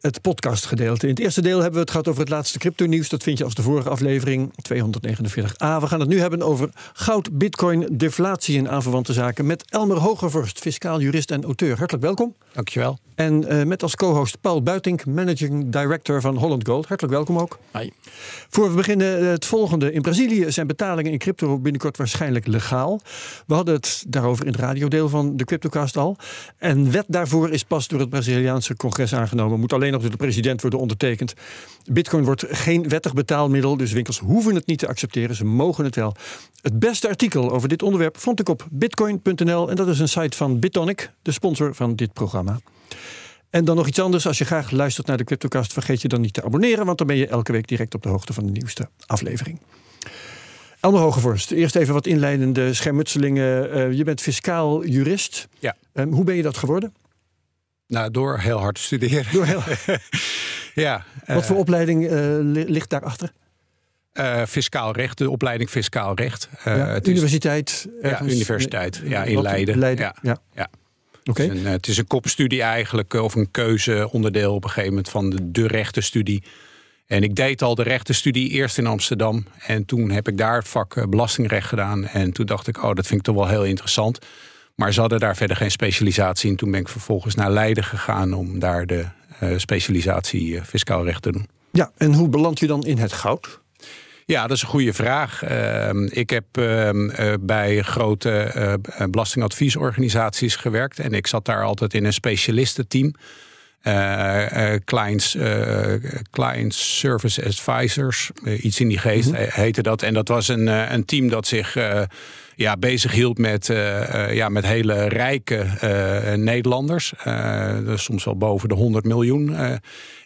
het podcastgedeelte. In het eerste deel hebben we het gehad over het laatste crypto-nieuws. Dat vind je als de vorige aflevering, 249a. We gaan het nu hebben over goud, bitcoin, deflatie en aanverwante zaken... met Elmer Hogervorst, fiscaal jurist en auteur. Hartelijk welkom. Dankjewel. En uh, met als co-host Paul Buitink, managing director van Holland Gold. Hartelijk welkom ook. Hi. Voor we beginnen eh, het volgende. In Brazilië zijn betalingen in crypto binnenkort waarschijnlijk legaal. We hadden het daarover in het radiodeel van de CryptoCast al. En wet daarvoor is pas door het Braziliaanse congres aangenomen. Moet alleen nog door de president worden ondertekend. Bitcoin wordt geen wettig betaalmiddel, dus winkels hoeven het niet te accepteren. Ze mogen het wel. Het beste artikel over dit onderwerp vond ik op bitcoin.nl. En dat is een site van Bitonic, de sponsor van dit programma. En dan nog iets anders. Als je graag luistert naar de CryptoCast, vergeet je dan niet te abonneren, want dan ben je elke week direct op de hoogte van de nieuwste aflevering. Elmer Hogevorst, eerst even wat inleidende schermutselingen. Uh, je bent fiscaal jurist. Ja. Um, hoe ben je dat geworden? Nou, door heel hard te studeren. Door heel... ja. Wat voor uh, opleiding uh, ligt daarachter? Uh, fiscaal recht, de opleiding fiscaal recht. Uh, ja, het universiteit? Is, ja, universiteit. Ja, in Leiden. Leiden. Ja. ja. ja. Okay. Het, is een, het is een kopstudie eigenlijk, of een keuzeonderdeel op een gegeven moment van de, de rechtenstudie. En ik deed al de rechtenstudie eerst in Amsterdam. En toen heb ik daar het vak belastingrecht gedaan. En toen dacht ik, oh, dat vind ik toch wel heel interessant. Maar ze hadden daar verder geen specialisatie in. Toen ben ik vervolgens naar Leiden gegaan om daar de uh, specialisatie uh, fiscaal recht te doen. Ja, en hoe beland je dan in het goud? Ja, dat is een goede vraag. Uh, ik heb uh, bij grote belastingadviesorganisaties gewerkt. En ik zat daar altijd in een specialistenteam. clients, clients Service Advisors, iets in die geest mm -hmm. heette dat. En dat was een, een team dat zich ja, bezig hield met, uh, ja, met hele rijke uh, Nederlanders. Soms wel boven de 100 miljoen.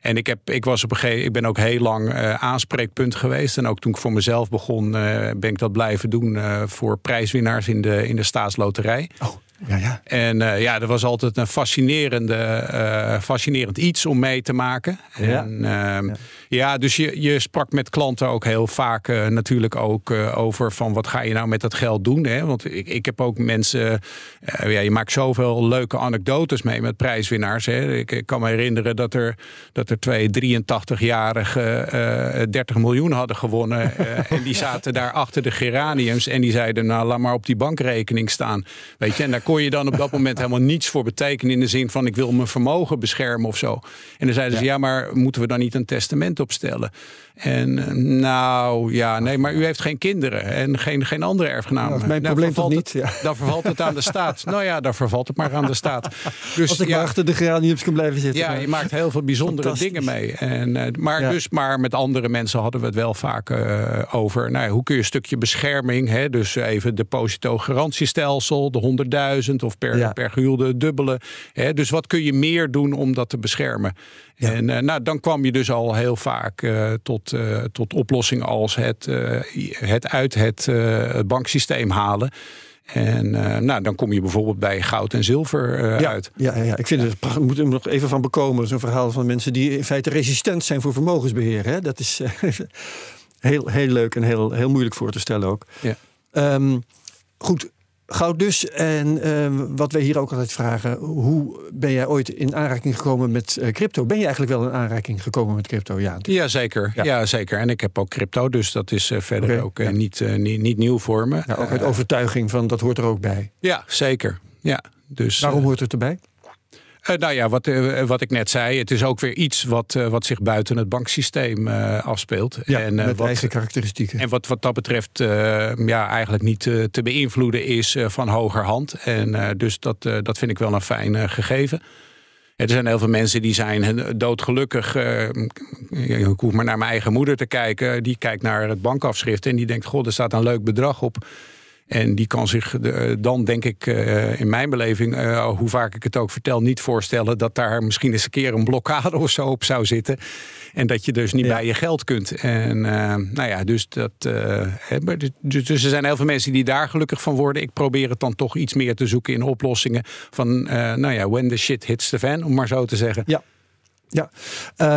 en ik, heb, ik, was op een gegeven, ik ben ook heel lang aanspreekpunt geweest. En ook toen ik voor mezelf begon, ben ik dat blijven doen voor prijswinnaars in de, in de staatsloterij. Oh. Ja, ja. En uh, ja, dat was altijd een fascinerende, uh, fascinerend iets om mee te maken. Ja, en, uh, ja. dus je, je sprak met klanten ook heel vaak natuurlijk ook over van wat ga je nou met dat geld doen. Hè? Want ik, ik heb ook mensen, ja, je maakt zoveel leuke anekdotes mee met prijswinnaars. Hè? Ik, ik, kan me herinneren dat er, dat er twee 83-jarigen 30 miljoen hadden gewonnen. en die zaten daar achter de geraniums en die zeiden nou laat maar op die bankrekening staan. Weet je, en daar kon je dan op dat moment helemaal niets voor betekenen in de zin van ik wil mijn vermogen beschermen of zo. En dan zeiden ja. ze ja, maar moeten we dan niet een testament opstellen? En nou ja, nee, maar u heeft geen kinderen en geen, geen andere erfgenamen. Nou, mijn dan probleem toch niet? Het. Dan vervalt het aan de staat. nou ja, dan vervalt het maar aan de staat. Dus, Als ik ja, maar achter de geraniums kan blijven zitten. Ja, je maakt heel veel bijzondere dingen mee. En, uh, maar, ja. dus, maar met andere mensen hadden we het wel vaak uh, over. Nou, hoe kun je een stukje bescherming, hè, dus even depositogarantiestelsel, de 100.000 of per, ja. per gehuwde dubbele. Hè, dus wat kun je meer doen om dat te beschermen? En uh, nou, dan kwam je dus al heel vaak uh, tot, uh, tot oplossingen als het, het uit het banksysteem halen. En nou, dan kom je bijvoorbeeld bij goud en zilver ja, uit. Ja, ja, ik vind het, ik moet er nog even van bekomen. Zo'n verhaal van mensen die in feite resistent zijn voor vermogensbeheer. Hè? Dat is heel, heel leuk en heel, heel moeilijk voor te stellen ook. Ja. Um, goed, Goud dus. En uh, wat wij hier ook altijd vragen: hoe ben jij ooit in aanraking gekomen met uh, crypto? Ben je eigenlijk wel in aanraking gekomen met crypto? Ja, ja, zeker. Ja. ja zeker. En ik heb ook crypto, dus dat is uh, verder okay, ook ja. niet, niet, niet nieuw voor me. Ja, ook uit overtuiging van dat hoort er ook bij. Ja, zeker. Ja, dus, Waarom hoort het erbij? Uh, nou ja, wat, uh, wat ik net zei, het is ook weer iets wat, uh, wat zich buiten het banksysteem afspeelt. Ja, en, met wat, eigen karakteristieken. En wat, wat dat betreft ja, eigenlijk niet te beïnvloeden is van hogerhand. En dus dat, dat vind ik wel een fijn gegeven. Er zijn heel veel mensen die zijn doodgelukkig. ik hoef maar naar mijn eigen moeder te kijken. Die kijkt naar het bankafschrift en die denkt: Goh, er staat een leuk bedrag op. En die kan zich dan, denk ik, in mijn beleving, hoe vaak ik het ook vertel, niet voorstellen dat daar misschien eens een keer een blokkade of zo op zou zitten. En dat je dus niet bij je geld kunt. En nou ja, dus dat. dus, dus er zijn heel veel mensen die daar gelukkig van worden. Ik probeer het dan toch iets meer te zoeken in oplossingen. Van, nou ja, when the shit hits the fan, om maar zo te zeggen. Ja. Ja,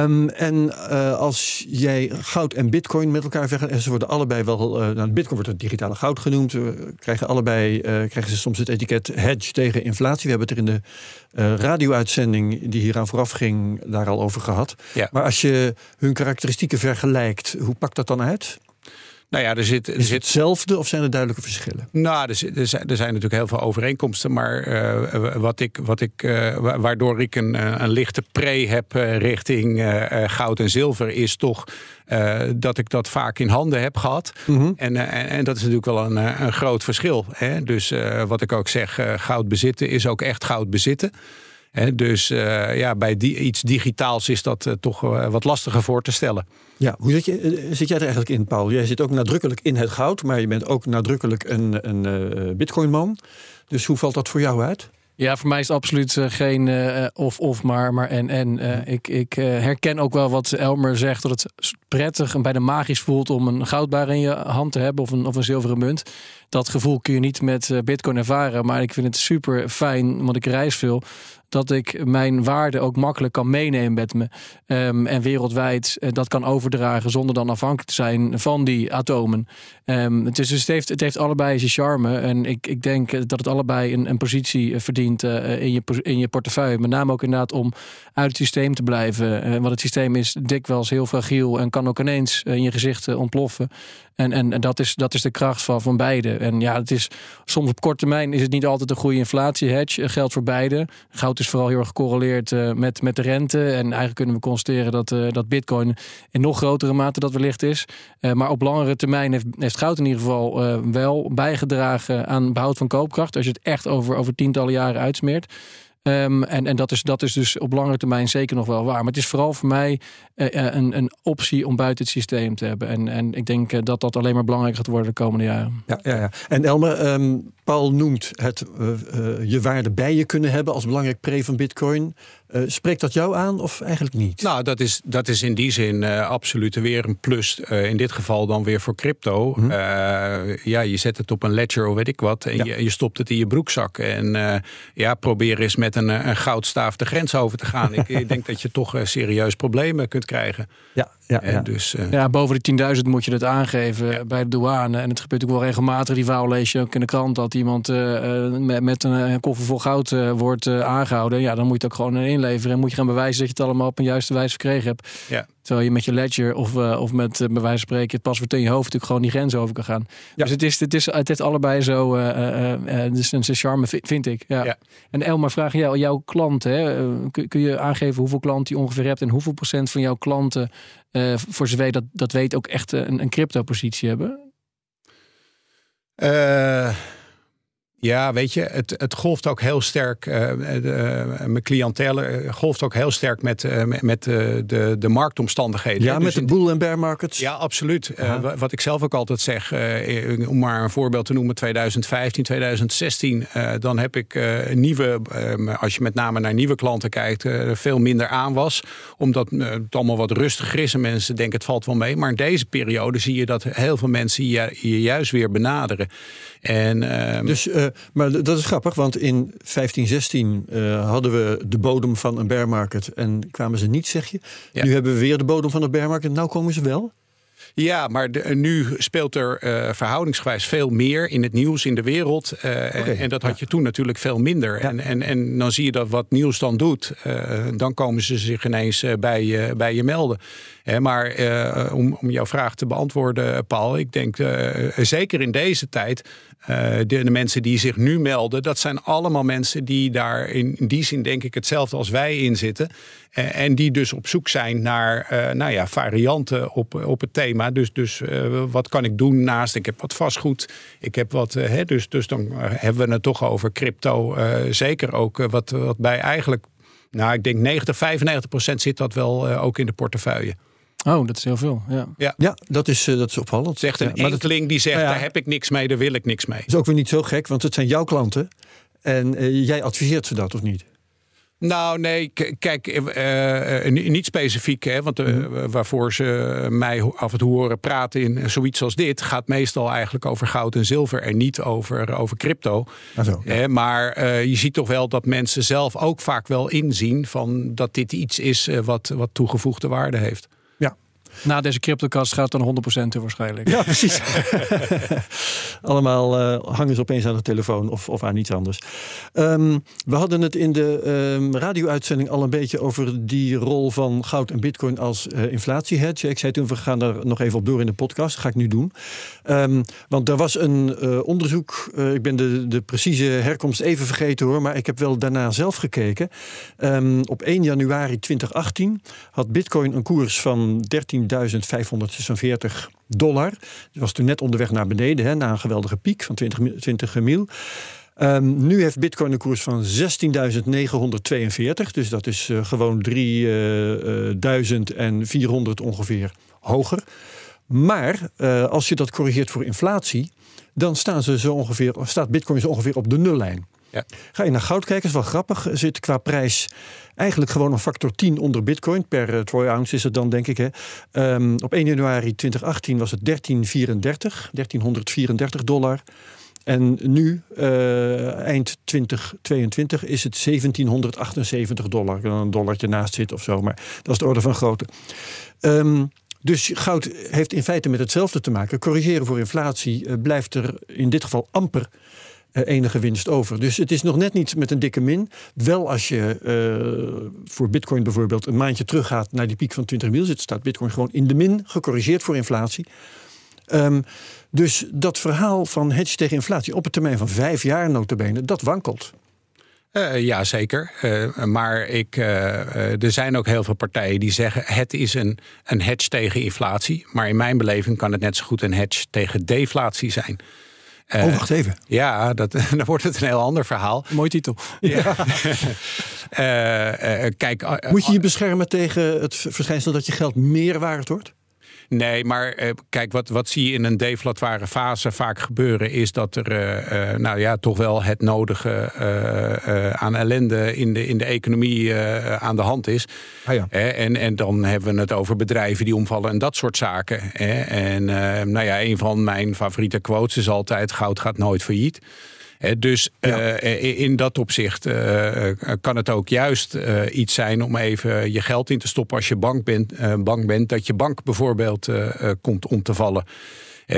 um, en uh, als jij goud en bitcoin met elkaar vergelijkt, en ze worden allebei wel, uh, nou, bitcoin wordt het digitale goud genoemd, we krijgen allebei, krijgen ze soms het etiket hedge tegen inflatie. We hebben het er in de radio-uitzending die hieraan vooraf ging, daar al over gehad. Ja. Maar als je hun karakteristieken vergelijkt, hoe pakt dat dan uit? Nou ja, er zit, er is zit... hetzelfde of zijn er duidelijke verschillen? Nou, er, zijn, er zijn natuurlijk heel veel overeenkomsten. Maar uh, wat ik, wat ik, uh, waardoor ik een, eh, een lichte pre heb richting goud en zilver, is toch dat ik dat vaak in handen heb gehad. Mm -hmm. en, en, en, dat is natuurlijk wel een, een groot verschil. Hè? Dus wat ik ook zeg, goud bezitten is ook echt goud bezitten dus uh, ja, bij die, iets digitaals is dat uh, toch uh, wat lastiger voor te stellen. Ja, hoe zit, je, zit jij er eigenlijk in, Paul? Jij zit ook nadrukkelijk in het goud, maar je bent ook nadrukkelijk een, een bitcoinman. Dus hoe valt dat voor jou uit? Ja, voor mij is het absoluut geen of-of, maar, maar en-en. ik ik herken ook wel wat Elmer zegt, dat het prettig en bijna magisch voelt om een goudbaar in je hand te hebben of een, of een zilveren munt. Dat gevoel kun je niet met bitcoin ervaren, maar ik vind het super fijn, want ik reis veel dat ik mijn waarde ook makkelijk kan meenemen met me. Um, en wereldwijd uh, dat kan overdragen zonder dan afhankelijk te zijn van die atomen. Um, het, is, dus het, heeft, het heeft allebei zijn charme. En ik, ik denk dat het allebei een, een positie eh, verdient in, je, in je portefeuille. Met name ook inderdaad om uit het systeem te blijven. Want het systeem is dikwijls heel fragiel en kan ook ineens in je gezicht ontploffen. En, en, en, dat, is, dat is de kracht van, van beide. En ja, het is soms op korte termijn is het niet altijd een goede inflatie hedge. Geldt voor beide. Goud is vooral heel erg gecorreleerd uh, met, met de rente. En eigenlijk kunnen we constateren dat, uh, dat bitcoin in nog grotere mate dat wellicht is. Uh, maar op langere termijn heeft, heeft goud in ieder geval wel bijgedragen aan behoud van koopkracht. Als je het echt over, over tientallen jaren uitsmeert. Um, en en dat, is, dat is dus op lange termijn zeker nog wel waar. Maar het is vooral voor mij een, een optie om buiten het systeem te hebben. En, en ik denk uh, dat dat alleen maar belangrijker gaat worden de komende jaren. Ja, ja, ja. En Elmer, um, Paul noemt het uh, je waarde bij je kunnen hebben als belangrijk pre van Bitcoin. Uh, spreekt dat jou aan of eigenlijk niet? Nou, dat is, dat is in die zin uh, absoluut weer een plus. Uh, in dit geval dan weer voor crypto. Mm -hmm. ja, je zet het op een ledger of weet ik wat. En ja. je, je, stopt het in je broekzak. En ja, probeer eens met een, een goudstaaf de grens over te gaan. ik, ik, denk dat je toch serieus problemen kunt krijgen. Ja, ja, ja. Dus, ja boven de 10.000 moet je het aangeven ja. bij de douane. En het gebeurt ook wel regelmatig. Die verhaal lees je ook in de krant. Dat iemand met, met een koffer vol goud wordt aangehouden. Ja, dan moet je het ook gewoon in inleveren en moet je gaan bewijzen dat je het allemaal op een juiste wijze verkregen hebt. Ja. Terwijl je met je ledger of, uh, of met uh, bij wijze van spreken het paswoord in je hoofd natuurlijk gewoon die grens over kan gaan. Ja. Dus het is, het is, het allebei zo. Dus een charme vind ik. Ja. ja. En Elmar, vraag jou, jouw klanten. Hè, kun, kun, je aangeven hoeveel klanten je ongeveer hebt en hoeveel procent van jouw klanten, voor zover dat, dat weet, ook echt een, een crypto positie hebben? Ja, weet je, het, het golft ook heel sterk. Uh, de, uh, mijn cliëntele eh, golft ook heel sterk met, uh, met de, de marktomstandigheden. Ja, dus met de boel en bear markets. Ja, absoluut. wat ik zelf ook altijd zeg, om maar een voorbeeld te noemen, 2015, 2016, dan heb ik nieuwe, als je met name naar nieuwe klanten kijkt, veel minder aan was. Omdat het allemaal wat rustiger is en mensen denken het valt wel mee. Maar in deze periode zie je dat heel veel mensen je, je juist weer benaderen. En, uh, dus, uh, maar dat is grappig, want in 1516 uh, hadden we de bodem van een bear market en kwamen ze niet, zeg je. Ja. Nu hebben we weer de bodem van de bear market, nou komen ze wel. Ja, maar de, nu speelt er uh, verhoudingsgewijs veel meer in het nieuws in de wereld. Uh, okay, en dat had ja. je toen natuurlijk veel minder. Ja. En, en, en dan zie je dat wat nieuws dan doet, uh, dan komen ze zich ineens bij, je, bij je melden. maar om, om jouw vraag te beantwoorden, Paul, ik denk zeker in deze tijd de, de, mensen die zich nu melden, dat zijn allemaal mensen die daar in, die zin denk ik hetzelfde als wij in zitten. Uh, en die dus op zoek zijn naar uh, nou ja, varianten op, op het thema. Dus, dus wat kan ik doen naast, ik heb wat vastgoed, ik heb wat, hè, dus, dus dan hebben we het toch over crypto. zeker ook wat, wat bij eigenlijk, nou ik denk 90, 95 procent zit dat wel ook in de portefeuille. Oh, dat is heel veel. Ja, ja. ja dat, is, dat is opvallend. Zegt een ja, enkeling die zegt, nou daar heb ik niks mee, daar wil ik niks mee. Dat is ook weer niet zo gek, want het zijn jouw klanten. En jij adviseert ze dat, of niet? Nou, nee, kijk, uh, niet specifiek, hè, want uh, waarvoor ze mij af en toe horen praten in zoiets als dit, gaat meestal eigenlijk over goud en zilver en niet over, over crypto. Ah, zo, maar je ziet toch wel dat mensen zelf ook vaak wel inzien van dat dit iets is wat, wat toegevoegde waarde heeft. Na deze cryptocast gaat dan 100% waarschijnlijk. Ja, precies. Allemaal uh, hangen ze opeens aan de telefoon of, of aan iets anders. Um, we hadden het in de um, radio-uitzending al een beetje over die rol van goud en bitcoin als uh, inflatiehedge. Ik zei toen, we gaan daar nog even op door in de podcast. Dat ga ik nu doen. Um, want er was een uh, onderzoek, ik ben de, de precieze herkomst even vergeten hoor, maar ik heb wel daarna zelf gekeken. op 1 januari 2018 had bitcoin een koers van 13 546 dollar. Dat was toen net onderweg naar beneden, hè, na een geweldige piek van 20, 20 mil. Um, nu heeft Bitcoin een koers van 16.942. Dus dat is uh, gewoon 3.400 ongeveer hoger. Maar als je dat corrigeert voor inflatie, dan staan ze zo ongeveer, staat Bitcoin zo ongeveer op de nullijn. Ja. Ga je naar goud kijken, is wel grappig. Zit qua prijs eigenlijk gewoon een factor 10 onder bitcoin. Per uh, troy ounce is het dan, denk ik. Hè. Um, op 1 januari 2018 was het 1334, 1334 dollar. En nu, uh, eind 2022, is het 1778 dollar. Een dollartje naast zit of zo, maar dat is de orde van grootte. Um, dus goud heeft in feite met hetzelfde te maken. Corrigeren voor inflatie uh, blijft er in dit geval amper eh, enige winst over. Dus het is nog net niet met een dikke min. Wel als je uh, voor Bitcoin bijvoorbeeld een maandje teruggaat naar die piek van 20 mil zit, staat Bitcoin gewoon in de min, gecorrigeerd voor inflatie. Um, dus dat verhaal van hedge tegen inflatie op een termijn van vijf jaar notabene, dat wankelt. Uh, ja, zeker. Maar ik, er zijn ook heel veel partijen die zeggen... het is een, een hedge tegen inflatie. Maar in mijn beleving kan het net zo goed een hedge tegen deflatie zijn. Uh, oh, wacht even. Ja, dat, dan wordt het een heel ander verhaal. Mooi titel. Ja. uh, kijk, Moet je je beschermen tegen het verschijnsel dat je geld meer waard wordt? Nee, maar eh, kijk, wat, wat zie je in een deflatoire fase vaak gebeuren, is dat er uh, uh, nou ja, toch wel het nodige aan ellende in de, in de economie aan de hand is. Ah ja. en, en dan hebben we het over bedrijven die omvallen en dat soort zaken. En nou ja, een van mijn favoriete quotes is altijd: goud gaat nooit failliet dus uh, in dat opzicht uh, kan het ook juist iets zijn om even je geld in te stoppen als je bang bent, bang bent dat je bank bijvoorbeeld komt om te vallen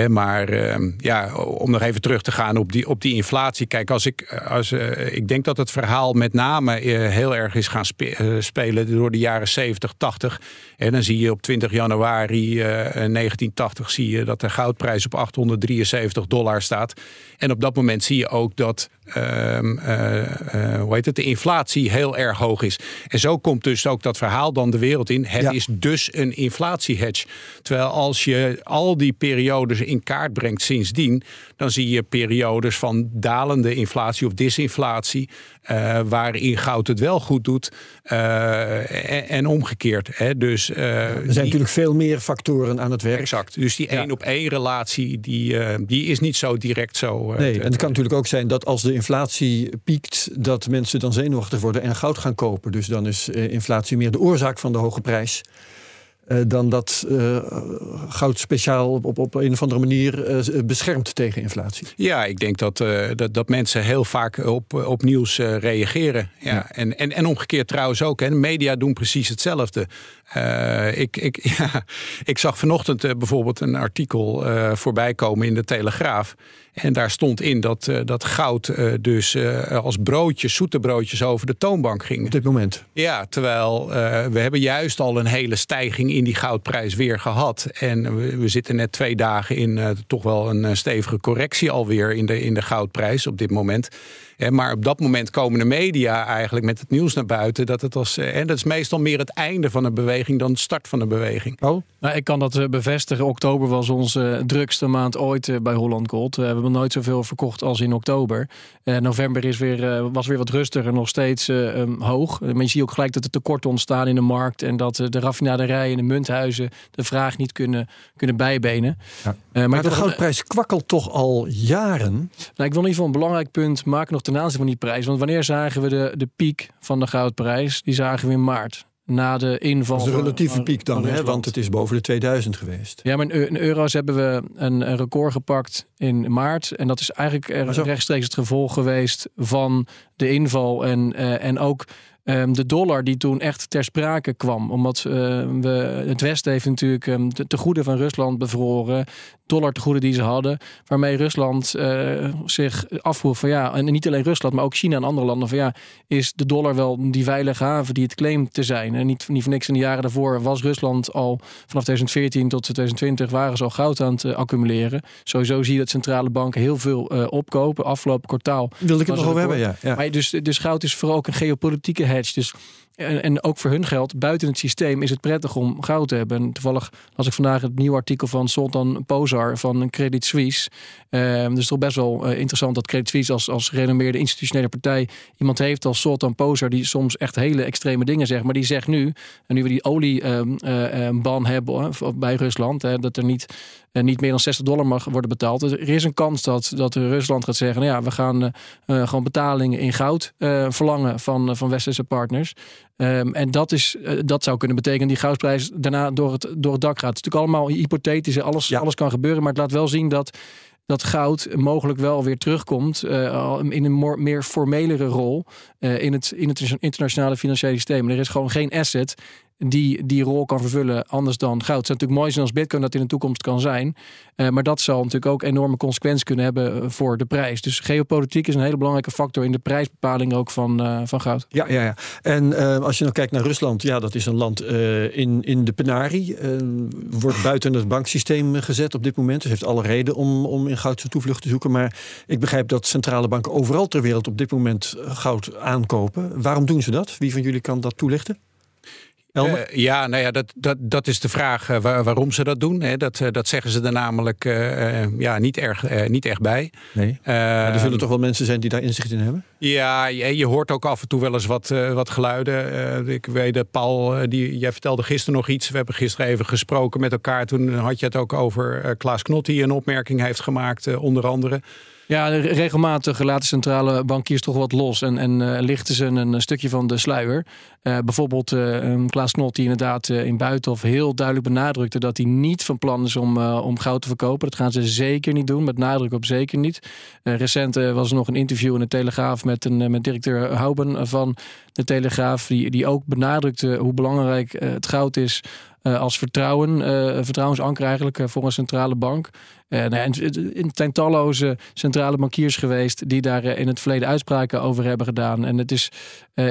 maar ehm, ja, om nog even terug te gaan op die, op die inflatie. Kijk, als ik, als, uh, ik denk dat het verhaal met name uh, heel erg is gaan uh, spelen door de jaren 70, 80. En dan zie je op 20 januari 1980 zie je dat de goudprijs op 873 dollar staat. En op dat moment zie je ook dat ehm, hoe heet het, de inflatie heel erg hoog is. En zo komt dus ook dat verhaal dan de wereld in. Het is dus een inflatiehedge. Terwijl als je al die periodes in kaart brengt sindsdien, dan zie je periodes van dalende inflatie of disinflatie, uh, waarin goud het wel goed doet uh, en, omgekeerd. Hè. Dus, uh, er zijn natuurlijk veel meer factoren aan het werk. Exact. Dus die één op één relatie, die, die is niet zo direct zo. nee, en het kan natuurlijk ook zijn dat als de inflatie piekt, dat mensen dan zenuwachtig worden en goud gaan kopen. Dus dan is inflatie meer de oorzaak van de hoge prijs. Eh, dan dat uh, goud speciaal op, op een of andere manier uh, beschermt tegen inflatie. Ja, ik denk dat, dat, dat, mensen heel vaak op, op nieuws reageren. Ja. ja. En, en, en omgekeerd trouwens ook. Hè. Media doen precies hetzelfde. Ik, ik, ja, ik zag vanochtend bijvoorbeeld een artikel voorbij komen in de Telegraaf. En daar stond in dat, uh, dat goud uh, dus uh, als broodjes, zoete broodjes over de toonbank ging. Op dit moment. Ja, terwijl we hebben juist al een hele stijging in die goudprijs weer gehad. En we, we zitten net twee dagen in toch wel een stevige correctie alweer in de, in de goudprijs op dit moment maar op dat moment komen de media eigenlijk met het nieuws naar buiten. Dat het als, en dat is meestal meer het einde van een beweging dan de start van de beweging. Oh? Nou, ik kan dat bevestigen. Oktober was onze drukste maand ooit bij Holland Gold. we hebben nooit zoveel verkocht als in oktober. november is weer, was weer wat rustiger, nog steeds um, hoog. Men ziet ook gelijk dat er tekorten ontstaan in de markt en dat de raffinaderijen en de munthuizen de vraag niet kunnen, kunnen bijbenen. Ja. Maar, maar de goudprijs kwakkelt toch al jaren? Nou, ik wil in ieder geval een belangrijk punt maken nog ten aanzien van die prijs. Want wanneer zagen we de, de piek van de goudprijs? Die zagen we in maart na de inval. Dat is een relatieve piek dan, hè? want het is boven de 2000 geweest. Ja, maar in euro's hebben we een, record gepakt in maart. En dat is eigenlijk rechtstreeks het gevolg geweest van de inval. En, uh, en ook Ehm, de dollar die toen echt ter sprake kwam. Omdat uh, we, het Westen heeft natuurlijk um, de tegoeden van Rusland bevroren. Dollar tegoeden die ze hadden. Waarmee Rusland uh, zich afvroeg van ja, en niet alleen Rusland, maar ook China en andere landen. Van ja, is de dollar wel die veilige haven die het claimt te zijn? En niet, niet voor niks in de jaren daarvoor was Rusland al vanaf 2014 tot 2020 waren ze al goud aan het uh, accumuleren. Sowieso zie je dat centrale banken heel veel uh, opkopen. Afgelopen kwartaal. Wilde ik het nog over hebben, ja. ja. Maar dus, dus goud is vooral ook een geopolitieke dus en, en, ook voor hun geld, buiten het systeem, is het prettig om goud te hebben. En toevallig las ik vandaag het nieuwe artikel van Sultan Pozar van Credit Suisse. Uh, dus toch best wel uh, interessant dat Credit Suisse als, als gerenommeerde institutionele partij iemand heeft als Sultan Pozar, die soms echt hele extreme dingen zegt. Maar die zegt nu, en nu we die olieban ehm, ehm, hebben bij Rusland, dat er niet en niet meer dan 60 dollar mag worden betaald. Dus er is een kans dat, dat Rusland gaat zeggen: nou ja, we gaan gewoon betalingen in goud verlangen van, van westerse partners. Um, en dat, is, dat zou kunnen betekenen die goudprijs daarna door het, door het dak gaat. Het is natuurlijk allemaal hypothetisch, alles, alles kan gebeuren. Maar het laat wel zien dat dat goud mogelijk wel weer terugkomt uh, in een meer formelere rol uh, in, het, in het internationale financiële systeem. Er is gewoon geen asset die die rol kan vervullen anders dan goud. Het zou natuurlijk mooi zijn als Bitcoin dat in de toekomst kan zijn. Uh, maar dat zal natuurlijk ook enorme consequenties kunnen hebben eh, voor de prijs. Dus geopolitiek is een hele belangrijke factor in de prijsbepaling ook van, uh, van goud. Ja, ja, ja. En als je nou kijkt naar Rusland, ja, dat is een land in, in de penarie. wordt buiten het banksysteem gezet op dit moment. Dus heeft alle reden om, om in goud zijn toevlucht te zoeken. Maar ik begrijp dat centrale banken overal ter wereld op dit moment goud aankopen. Waarom doen ze dat? Wie van jullie kan dat toelichten? Uh, ja, nou ja, dat, dat, dat is de vraag uh, waar, waarom ze dat doen. Hè. Dat, uh, dat zeggen ze er namelijk ja, niet, erg, niet echt bij. Nee. er zullen toch wel mensen zijn die daar inzicht in hebben? Ja, je, je hoort ook af en toe wel eens wat, wat geluiden. ik weet dat Paul, die, jij vertelde gisteren nog iets. We hebben gisteren even gesproken met elkaar. Toen had je het ook over Klaas Knot, die een opmerking heeft gemaakt, onder andere. Ja, regelmatig laten centrale bankiers toch wat los en, en uh, lichten ze een, stukje van de sluier. Uh, bijvoorbeeld uh, Klaas Knot die inderdaad in Buitenhof heel duidelijk benadrukte dat hij niet van plan is om, om goud te verkopen. Dat gaan ze zeker niet doen, met nadruk op zeker niet. recent was er nog een interview in de Telegraaf met, een, met directeur Houben van de Telegraaf, die, die ook benadrukte hoe belangrijk het goud is uh, als vertrouwen, uh, vertrouwensanker eigenlijk voor een centrale bank. Nou, en het zijn talloze centrale bankiers geweest die daar in het verleden uitspraken over hebben gedaan. En het is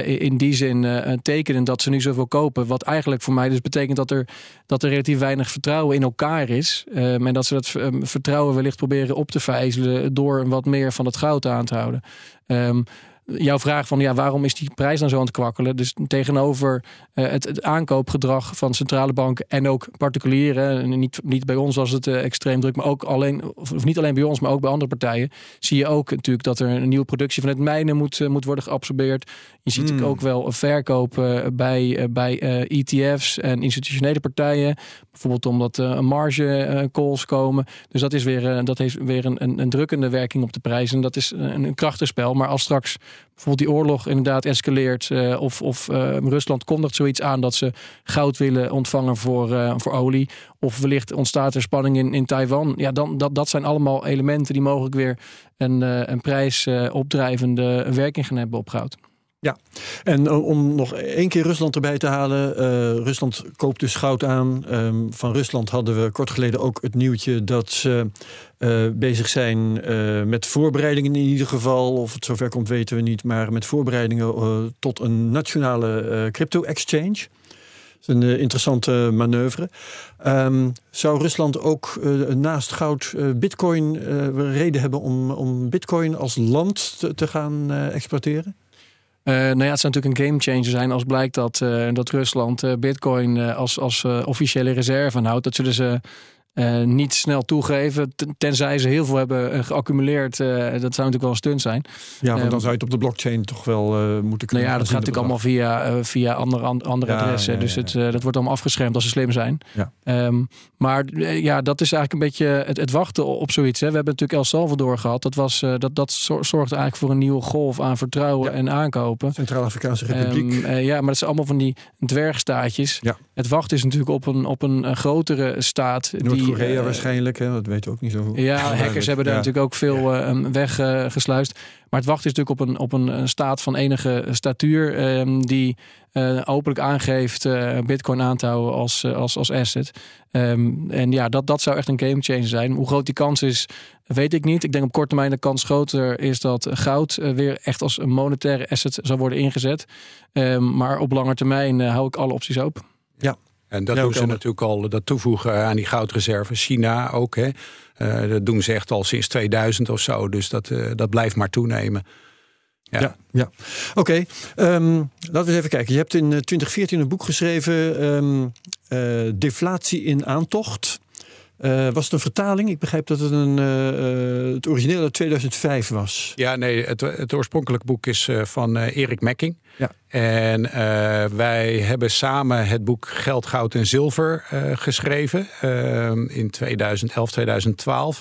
in die zin een teken dat ze nu zoveel kopen. Wat eigenlijk voor mij dus betekent dat er, dat er relatief weinig vertrouwen in elkaar is. en dat ze dat vertrouwen wellicht proberen op te vijzelen door wat meer van het goud aan te houden. Um, jouw vraag van ja, waarom is die prijs dan zo aan het kwakkelen? Dus tegenover uh, het, het, aankoopgedrag van centrale banken en ook particulieren, niet, niet bij ons was het uh, extreem druk, maar ook alleen, of niet alleen bij ons, maar ook bij andere partijen, zie je ook natuurlijk dat er een nieuwe productie van het mijnen moet, uh, moet worden geabsorbeerd. Je ziet mm. ook wel verkoop bij, bij ETF's en institutionele partijen, bijvoorbeeld omdat een marge calls komen. Dus dat, is weer, dat heeft weer een, een, een drukkende werking op de prijzen. Dat is een, een krachtenspel. Maar als straks bijvoorbeeld die oorlog inderdaad escaleert. Uh, of of uh, Rusland kondigt zoiets aan dat ze goud willen ontvangen voor, uh, voor olie. Of wellicht ontstaat er spanning in, in Taiwan. Ja, dan, dat, dat zijn allemaal elementen die mogelijk weer een, een prijsopdrijvende werking gaan hebben op goud. Ja, en eh, om nog één keer Rusland erbij te halen. Uh, Rusland koopt dus goud aan. Um, van Rusland hadden we kort geleden ook het nieuwtje dat ze uh, bezig zijn met voorbereidingen in ieder geval. Of het zover komt weten we niet. Maar met voorbereidingen tot een nationale crypto-exchange. Dat is een interessante manoeuvre. Um, zou Rusland ook naast goud bitcoin reden hebben om, om bitcoin als land te, te gaan exporteren? Nou ja, het zou natuurlijk een gamechanger zijn als blijkt dat, dat Rusland Bitcoin als, als officiële reserve houdt. Dat zullen ze uh, niet snel toegeven. Tenzij ze heel veel hebben uh, geaccumuleerd. Uh, dat zou natuurlijk wel een stunt zijn. Ja, want dan zou je het op de blockchain toch wel moeten kunnen. Nou ja, dat gaat natuurlijk allemaal via, via andere, andere adressen. Ja, dus het, dat wordt allemaal afgeschermd als ze slim zijn. Ja. Um, maar ja, dat is eigenlijk een beetje het, het wachten op zoiets. Hè. We hebben natuurlijk El Salvador gehad. Dat, was, dat, dat zorgde eigenlijk voor een nieuwe golf aan vertrouwen en aankopen. Centraal-Afrikaanse Republiek. Um, ja, maar dat zijn allemaal van die dwergstaatjes. Het wachten is natuurlijk op een, op een grotere staat. die Korea uh, waarschijnlijk, hè? dat weten we ook niet zo Ja, hackers hebben daar natuurlijk ook veel uh, weggesluist. maar het wacht is natuurlijk op een, op een staat van enige statuur um, die openlijk aangeeft Bitcoin aan te houden als, als, als asset. Um, en ja, dat, dat zou echt een game changer zijn. Hoe groot die kans is, weet ik niet. Ik denk op korte termijn de kans groter is dat goud weer echt als een monetaire asset zal worden ingezet. Um, maar op lange termijn hou ik alle opties open. Ja, en dat doen ze natuurlijk al, dat toevoegen aan die goudreserve. China ook, hè. Uh, dat doen ze echt al sinds 2000 of zo. Dus dat, uh, dat blijft maar toenemen. Ja, ja. ja. oké. Okay. Um, laten we eens even kijken. Je hebt in 2014 een boek geschreven, um, uh, Deflatie in aantocht. Uh, was het een vertaling? Ik begrijp dat het een, uh, het origineel uit 2005 was. Ja, nee, het, het oorspronkelijke boek is uh, van Erik Mekking. Ja. En wij hebben samen het boek Geld, Goud en Zilver geschreven in 2011, 2012.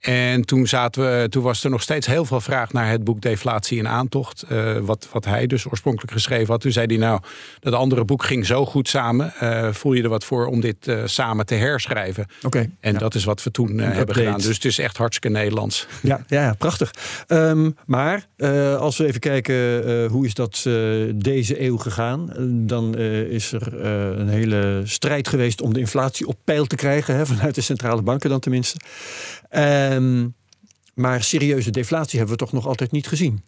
En toen, zaten we, toen was er nog steeds heel veel vraag naar het boek Deflatie in Aantocht. Uh, wat, wat hij dus oorspronkelijk geschreven had. Toen zei hij nou, dat andere boek ging zo goed samen. Uh, voel je er wat voor om dit uh, samen te herschrijven? Oké. En ja. dat is wat we toen hebben gedaan. Dus het is echt hartstikke Nederlands. Ja, ja prachtig. Um, maar als we even kijken hoe is dat deze eeuw gegaan. Dan is er een hele strijd geweest om de inflatie op peil te krijgen. Hè, vanuit de centrale banken dan tenminste. Um, maar serieuze deflatie hebben we toch nog altijd niet gezien.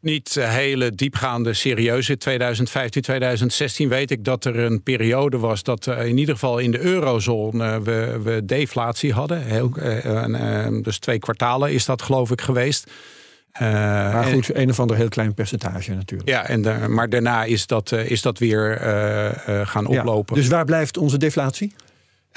Niet hele diepgaande serieuze. 2015, 2016 weet ik dat er een periode was dat in ieder geval in de eurozone we, we deflatie hadden. Heel, uh, dus twee kwartalen is dat geloof ik geweest. Uh, maar goed, en, een of ander heel klein percentage natuurlijk. Ja, en de, maar daarna is dat, is dat weer gaan oplopen. Ja, dus waar blijft onze deflatie?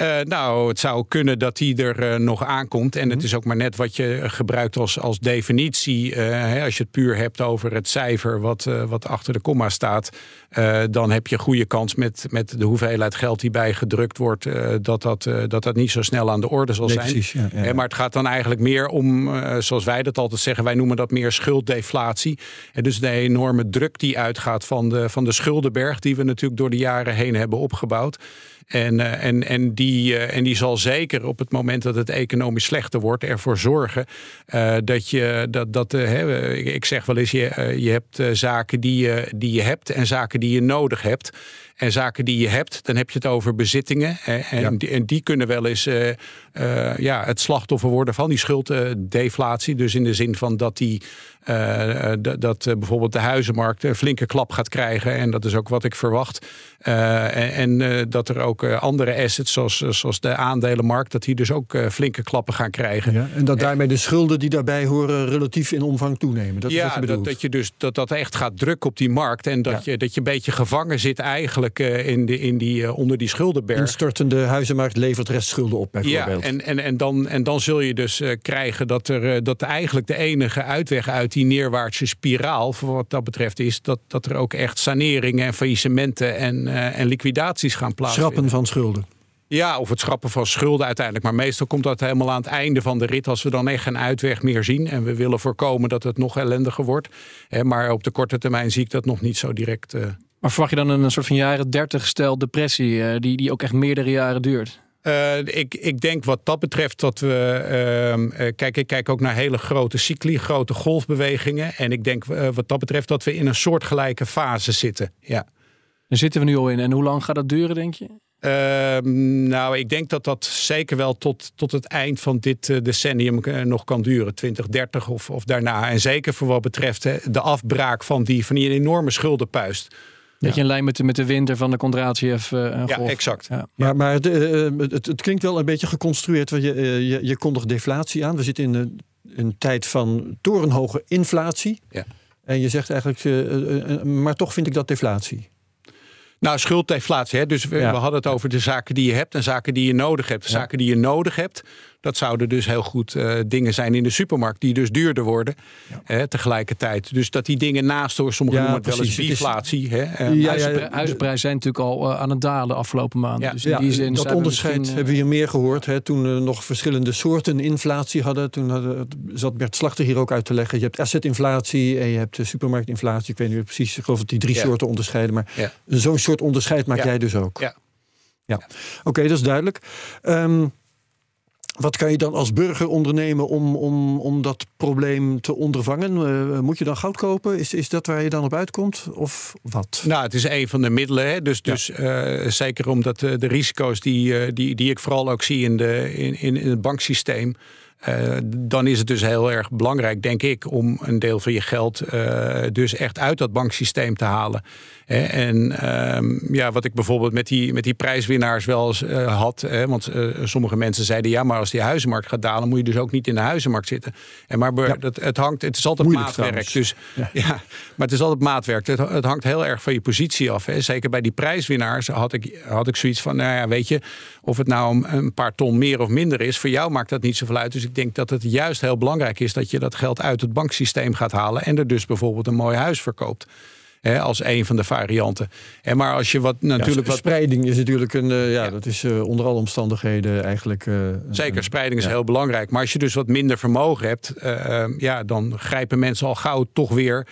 Uh, nou, het zou kunnen dat die er uh, nog aankomt. En het is ook maar net wat je gebruikt als, als definitie. Uh, hè, als je het puur hebt over het cijfer wat, wat achter de komma staat. dan heb je goede kans met, met de hoeveelheid geld die bijgedrukt wordt. dat, dat, dat dat niet zo snel aan de orde zal nee, zijn. Precies, ja, ja, ja. Maar het gaat dan eigenlijk meer om, zoals wij dat altijd zeggen. Wij noemen dat meer schulddeflatie. En dus de enorme druk die uitgaat van de, van de schuldenberg. Die we natuurlijk door de jaren heen hebben opgebouwd. En, uh, en, en, die, uh, en die zal zeker op het moment dat het economisch slechter wordt ervoor zorgen uh, dat je dat, dat hè, ik zeg wel eens, je, je hebt zaken die je, die je hebt en zaken die je nodig hebt. En zaken die je hebt, dan heb je het over bezittingen. En, ja. die, en die, kunnen wel eens uh, uh, ja, het slachtoffer worden van die schulddeflatie. Dus in de zin van dat, die, uh, dat bijvoorbeeld de huizenmarkt een flinke klap gaat krijgen. En dat is ook wat ik verwacht. en, en dat er ook andere assets, zoals, zoals de aandelenmarkt, dat die dus ook flinke klappen gaan krijgen. Ja, en dat daarmee de schulden die daarbij horen relatief in omvang toenemen. Dat ja, is wat je dat, dat je dus dat dat echt gaat drukken op die markt. En dat, ja. je, dat je een beetje gevangen zit eigenlijk in, de, in die, onder die schuldenberg. Instortende huizenmarkt levert restschulden op bijvoorbeeld. Ja, en, en, en, dan, en dan zul je dus krijgen dat, er, dat eigenlijk de enige uitweg uit die neerwaartse spiraal, voor wat dat betreft, is dat, dat er ook echt saneringen en faillissementen en, uh, en liquidaties gaan plaatsvinden. Schrappen van schulden. Ja, of het schrappen van schulden uiteindelijk. Maar meestal komt dat helemaal aan het einde van de rit. Als we dan echt geen uitweg meer zien. En we willen voorkomen dat het nog ellendiger wordt. Maar op de korte termijn zie ik dat nog niet zo direct. Maar verwacht je dan een soort van jaren 30 stel depressie, die, die ook echt meerdere jaren duurt? Uh, ik, ik denk wat dat betreft dat we. Uh, uh, kijk, ik kijk ook naar hele grote cycli, grote golfbewegingen. En ik denk wat dat betreft dat we in een soortgelijke fase zitten. Ja. Daar zitten we nu al in. En hoe lang gaat dat duren, denk je? Ehm, nou, ik denk dat dat zeker wel tot, tot het eind van dit decennium nog kan duren. 2030 of, of daarna. En zeker voor wat betreft de afbraak van die, van die enorme schuldenpuist. Dat je een lijn met de, met de winter van de Kondratiev uh, Ja, exact. Ja. Maar, maar de, uh, het, het, klinkt wel een beetje geconstrueerd. Want je, uh, je, je kondigt deflatie aan. We zitten in een, een tijd van torenhoge inflatie. Ja. En je zegt eigenlijk, maar toch vind ik dat deflatie. Nou, schulddeflatie. Hè? Dus we, we, hadden het over de zaken die je hebt en zaken die je nodig hebt. De zaken die je nodig hebt, dat zouden dus heel goed uh, dingen zijn in de supermarkt, die dus duurder worden hè, tegelijkertijd. Dus dat die dingen naast door sommigen ja, noemen het wel eens biflatie. Hè? Uh, ja, ja, huizenprijzen zijn natuurlijk al uh, aan het dalen de afgelopen maanden. Dus in die zin dat onderscheid hebben we hier meer gehoord. Hè, toen we nog verschillende soorten inflatie hadden. Toen hadden, zat Bert Slachter hier ook uit te leggen. Je hebt assetinflatie en je hebt supermarktinflatie. Ik weet niet precies, ik geloof dat die drie soorten onderscheiden. Maar zo'n soort onderscheid maak jij dus ook. Ja. Ja, oké, okay, dat is duidelijk. Um, wat kan je dan als burger ondernemen om, om, om dat probleem te ondervangen? Uh, moet je dan goud kopen? Is, is dat waar je dan op uitkomt? Of wat? Nou, het is een van de middelen. Hè? Dus, dus uh, zeker omdat de, de risico's die, die, die ik vooral ook zie in, de, in, in het banksysteem. Uh, dan is het dus heel erg belangrijk, denk ik, om een deel van je geld uh, dus echt uit dat banksysteem te halen. En uh, ja, wat ik bijvoorbeeld met die, met die prijswinnaars wel eens uh, had. Hè, want sommige mensen zeiden ja, maar als die huizenmarkt gaat dalen, moet je dus ook niet in de huizenmarkt zitten. En maar ja. dat, het hangt, het is altijd Moeilijk maatwerk. Dus ja. ja. maar het is altijd maatwerk. Het, het, hangt heel erg van je positie af. Hè. Zeker bij die prijswinnaars had ik, had ik zoiets van, nou ja, weet je, of het nou een paar ton meer of minder is, voor jou maakt dat niet zoveel uit. Dus ik denk dat het juist heel belangrijk is dat je dat geld uit het banksysteem gaat halen en er dus bijvoorbeeld een mooi huis verkoopt. Hè, als een van de varianten. En maar als je wat natuurlijk. Ja, spreiding is natuurlijk een. Uh, ja, dat is uh, onder alle omstandigheden eigenlijk. Uh, Zeker, spreiding is heel belangrijk. Maar als je dus wat minder vermogen hebt, ja, dan grijpen mensen al gauw toch weer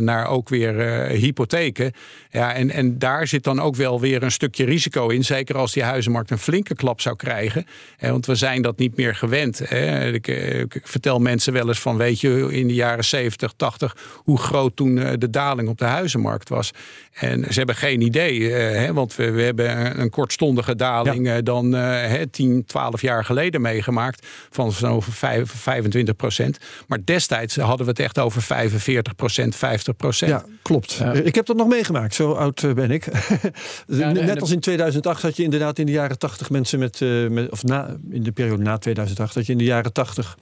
naar ook weer hypotheken. Ja, en, en daar zit dan ook wel weer een stukje risico in. Zeker als die huizenmarkt een flinke klap zou krijgen. Hè, want we zijn dat niet meer gewend. Hè. Ik, ik, vertel mensen wel eens van, weet je, in de jaren 70, 80, hoe groot toen de daling op de huizenmarkt was. En ze hebben geen idee, uh, hè, want we, we, hebben een kortstondige daling ja. uh, dan uh, 10, 12 jaar geleden meegemaakt van zo'n 25 procent. Maar destijds hadden we het echt over 45 procent, 50 procent. Ja, klopt. Ik heb dat nog meegemaakt, zo oud eh, ben ik. ja, Net als in 2008 had je inderdaad in de jaren 80 mensen met, uh, met of na, in de periode na 2008 had je in de jaren 80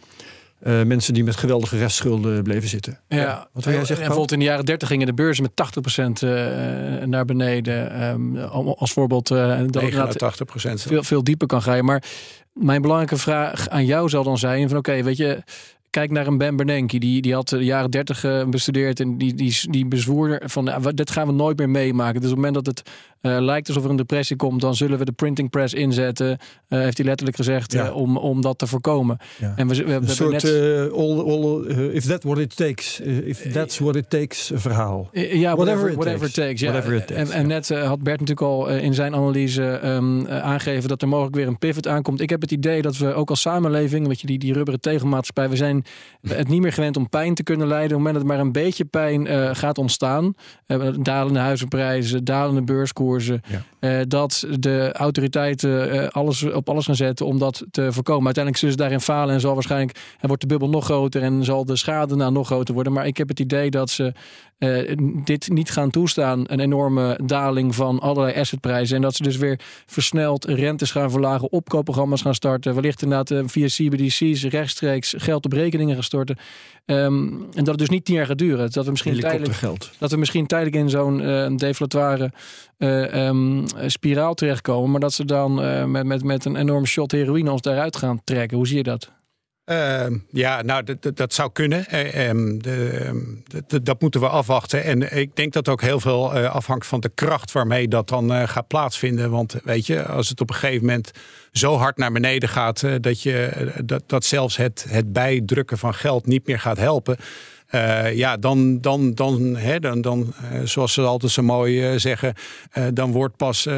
uh, mensen die met geweldige restschulden bleven zitten. Ja, wat wil jij zeggen? En bijvoorbeeld in de jaren 30 gingen de beurzen met 80% uh, naar beneden. Um, als voorbeeld. Uh, dat 89%. Veel, veel dieper kan gaan. Maar mijn belangrijke vraag aan jou zal dan zijn: van oké, okay, weet je kijk naar een Ben Bernanke. Die, die had de jaren dertig bestudeerd en die, die, die bezwoer van uh, dit gaan we nooit meer meemaken. Dus op het moment dat het uh, lijkt alsof er een depressie komt, dan zullen we de printing press inzetten. heeft hij letterlijk gezegd ja. om, om dat te voorkomen. Ja. En we, we, we een soort net... all, all, if that what it takes, if that's what it takes verhaal. ja, whatever, whatever, it takes. Whatever it takes. En, en net had Bert natuurlijk al in zijn analyse um, aangegeven dat er mogelijk weer een pivot aankomt. Ik heb het idee dat we ook als samenleving, weet je, die, die rubberen tegelmaatschappij, we zijn het niet meer gewend om pijn te kunnen leiden. Op het moment dat er maar een beetje pijn gaat ontstaan, dalende huizenprijzen, dalende beurskoersen, ja. uh, dat de autoriteiten alles op alles gaan zetten om dat te voorkomen. Uiteindelijk zullen ze daarin falen en zal waarschijnlijk en wordt de bubbel nog groter en zal de schade nou nog groter worden. Maar ik heb het idee dat ze uh, dit niet gaan toestaan. Een enorme daling van allerlei assetprijzen. En dat ze dus weer versneld rentes gaan verlagen, opkoopprogramma's gaan starten. Wellicht inderdaad uh, via CBDC's rechtstreeks geld op rekeningen gaan storten. Um, en dat het dus niet tien jaar gaat duren. Dat we misschien, tijdelijk, dat we misschien tijdelijk in zo'n uh, deflatoire um, spiraal terechtkomen. Maar dat ze dan met, met, met een enorme shot heroïne ons daaruit gaan trekken. Hoe zie je dat? Uh, ja, nou, dat, zou kunnen. Um, de, de, dat moeten we afwachten. En ik denk dat ook heel veel uh, afhangt van de kracht waarmee dat dan uh, gaat plaatsvinden. Want weet je, als het op een gegeven moment zo hard naar beneden gaat dat, je, dat, dat zelfs het, het bijdrukken van geld niet meer gaat helpen. Ja, dan, dan, dan, hè, dan, dan zoals ze altijd zo mooi zeggen, dan wordt pas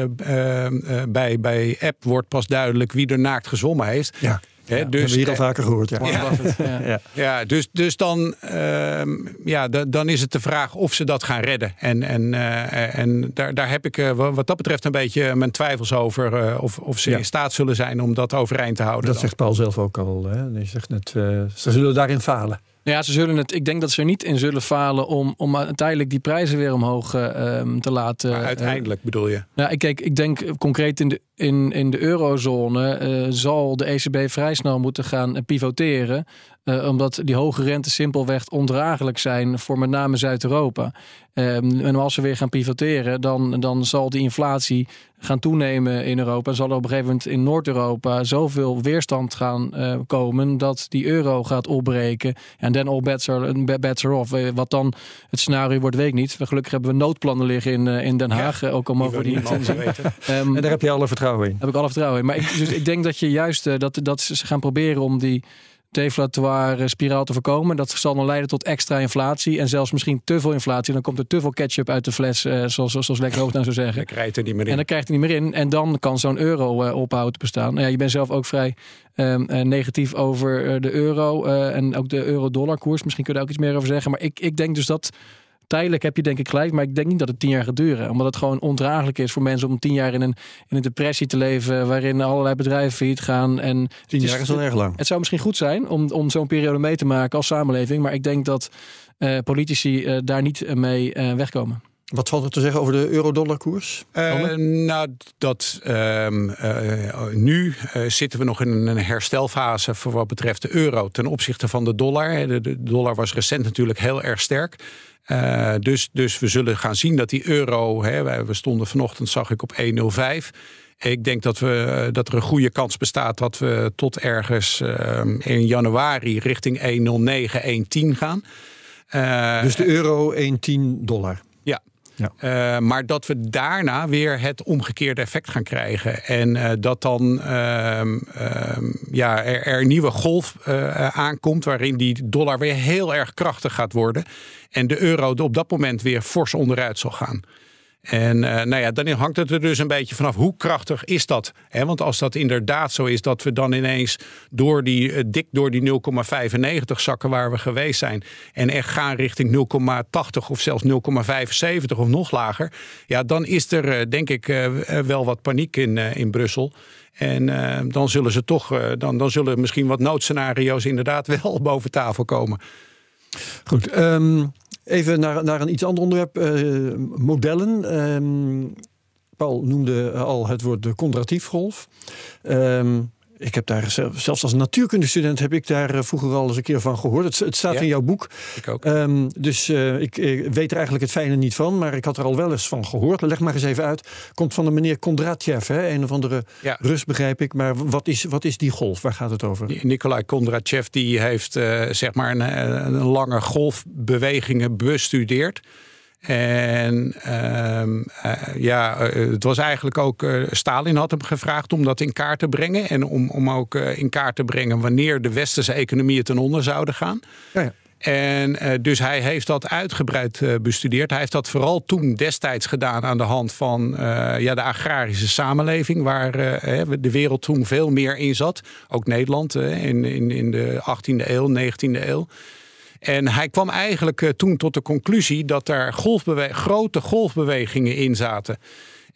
bij, bij app wordt pas duidelijk wie er naakt gezwommen heeft. Ja. He, ja, dus, hebben we hier al vaker gehoord. Ja, ja. ja. ja dus, dus dan, uh, ja, dan is het de vraag of ze dat gaan redden. En, en, uh, en daar, daar heb ik uh, wat dat betreft een beetje mijn twijfels over. of, of ze in staat zullen zijn om dat overeind te houden. Dat dan. zegt Paul zelf ook al. Hè? Hij zegt net, ze zullen daarin falen. Ja, ze zullen het. Ik denk dat ze er niet in zullen falen om, om uiteindelijk die prijzen weer omhoog uh, te laten. Maar uiteindelijk bedoel je? Ja, ik, kijk, ik denk concreet in de, in, in de eurozone uh, zal de ECB vrij snel moeten gaan pivoteren. Uh, omdat die hoge rente simpelweg ondraaglijk zijn voor met name Zuid-Europa. Um, en als ze weer gaan pivoteren, dan, dan zal die inflatie gaan toenemen in Europa. Zal er op een gegeven moment in Noord-Europa zoveel weerstand gaan uh, komen dat die euro gaat opbreken. En dan all bets are, bets are off. Wat dan het scenario wordt, weet ik niet. Gelukkig hebben we noodplannen liggen in, uh, in Den Haag. Ja, ook al mogen we die niet zien. Um, en daar heb je alle vertrouwen in. Heb ik alle vertrouwen in. Maar ik, dus ik denk dat je juist uh, dat, dat ze gaan proberen om die deflatoire spiraal te voorkomen. Dat zal dan leiden tot extra inflatie en zelfs misschien te veel inflatie. Dan komt er te veel ketchup uit de fles, uh, zoals, zoals Lekker Hoogland zou zeggen. Dan krijgt er niet meer in. En dan krijgt hij niet meer in. En dan kan zo'n euro uh, ophouden te bestaan. Nou ja, je bent zelf ook vrij uh, negatief over de euro en ook de euro-dollar koers. Misschien kun je daar ook iets meer over zeggen. Maar ik, ik denk dus dat tijdelijk heb je denk ik gelijk, maar ik denk niet dat het tien jaar gaat duren. Omdat het gewoon ondraaglijk is voor mensen om tien jaar in een, in een depressie te leven, waarin allerlei bedrijven failliet gaan. En tien jaar is, al erg lang. Het zou misschien goed zijn om, om zo'n periode mee te maken als samenleving, maar ik denk dat uh, politici uh, daar niet mee uh, wegkomen. Wat valt er te zeggen over de euro-dollar koers? Uh, nou, dat uh, uh, nu zitten we nog in een herstelfase voor wat betreft de euro ten opzichte van de dollar. De, de dollar was recent natuurlijk heel erg sterk. Uh, dus, dus we zullen gaan zien dat die euro, hè, we stonden vanochtend, zag ik op 1,05. Ik denk dat, we, dat er een goede kans bestaat dat we tot ergens uh, in januari richting 1,09, 1,10 gaan. Uh, dus de euro 1,10 dollar. Ja. Uh, maar dat we daarna weer het omgekeerde effect gaan krijgen. En uh, dat dan uh, ja, er, er, een nieuwe golf uh, aankomt. waarin die dollar weer heel erg krachtig gaat worden. En de euro op dat moment weer fors onderuit zal gaan. En uh, nou ja, dan hangt het er dus een beetje vanaf hoe krachtig is dat. He, want als dat inderdaad zo is dat we dan ineens door die, uh, dik door die 0,95 zakken waar we geweest zijn. En echt gaan richting 0,80 of zelfs 0,75 of nog lager. Ja, dan is er uh, denk ik wel wat paniek in, in Brussel. En dan zullen ze toch, dan, dan zullen misschien wat noodscenario's inderdaad wel boven tafel komen. Goed, um, even naar, naar een iets ander onderwerp. Uh, modellen. Um, Paul noemde al het woord de contratiefgolf. Um, ik heb daar zelfs als natuurkundestudent heb ik daar vroeger al eens een keer van gehoord. Het, het staat ja, in jouw boek. Ik ook. Um, dus uh, ik, ik, weet er eigenlijk het fijne niet van, maar ik had er al wel eens van gehoord. Leg maar eens even uit. Komt van de meneer Kondratjev, hè? een of andere ja. Rus begrijp ik. Maar wat is, wat is die golf? Waar gaat het over? Nikolai Kondratjev die heeft uh, zeg maar een, een lange golfbewegingen bestudeerd. En uh, uh, ja, uh, het was eigenlijk ook. Stalin had hem gevraagd om dat in kaart te brengen. En om, om ook in kaart te brengen wanneer de westerse economieën ten onder zouden gaan. Ja, ja. En dus hij heeft dat uitgebreid bestudeerd. Hij heeft dat vooral toen destijds gedaan aan de hand van ja, de agrarische samenleving, waar de wereld toen veel meer in zat. Ook Nederland in, in, in de 18e eeuw, 19e eeuw. En hij kwam eigenlijk uh, toen tot de conclusie dat golfbewe grote golfbewegingen in zaten.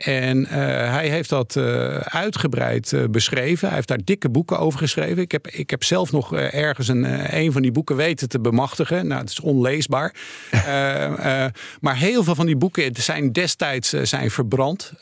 En uh, hij heeft dat uh, uitgebreid uh, beschreven. Hij heeft daar dikke boeken over geschreven. Ik heb, ik heb zelf nog ergens een, een van die boeken weten te bemachtigen. Nou, het is onleesbaar. maar heel veel van die boeken zijn destijds zijn verbrand.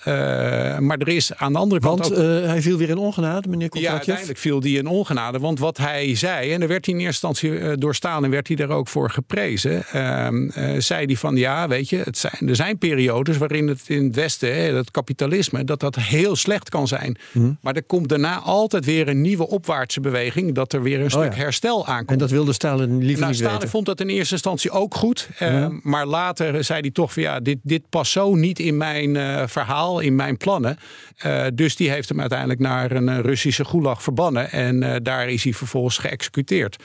maar er is aan de andere kant. Want ook... hij viel weer in ongenade, meneer Kontratjev? Ja, uiteindelijk viel hij in ongenade. Want wat hij zei, en er werd hij in eerste instantie door Stalin werd hij er ook voor geprezen. Ehm, zei hij van ja, weet je, het zijn, er zijn periodes waarin het in het Westen. dat kapitalisme, dat dat heel slecht kan zijn. Mm. Maar er komt daarna altijd weer een nieuwe opwaartse beweging, dat er weer een stuk oh ja. herstel aankomt. En dat wilde Stalin liever nou, niet Stalin weten. vond dat in eerste instantie ook goed. Ja. Uh, maar later zei hij toch van ja, dit, dit past zo niet in mijn uh, verhaal, in mijn plannen. Uh, dus die heeft hem uiteindelijk naar een Russische gulag verbannen. En daar is hij vervolgens geëxecuteerd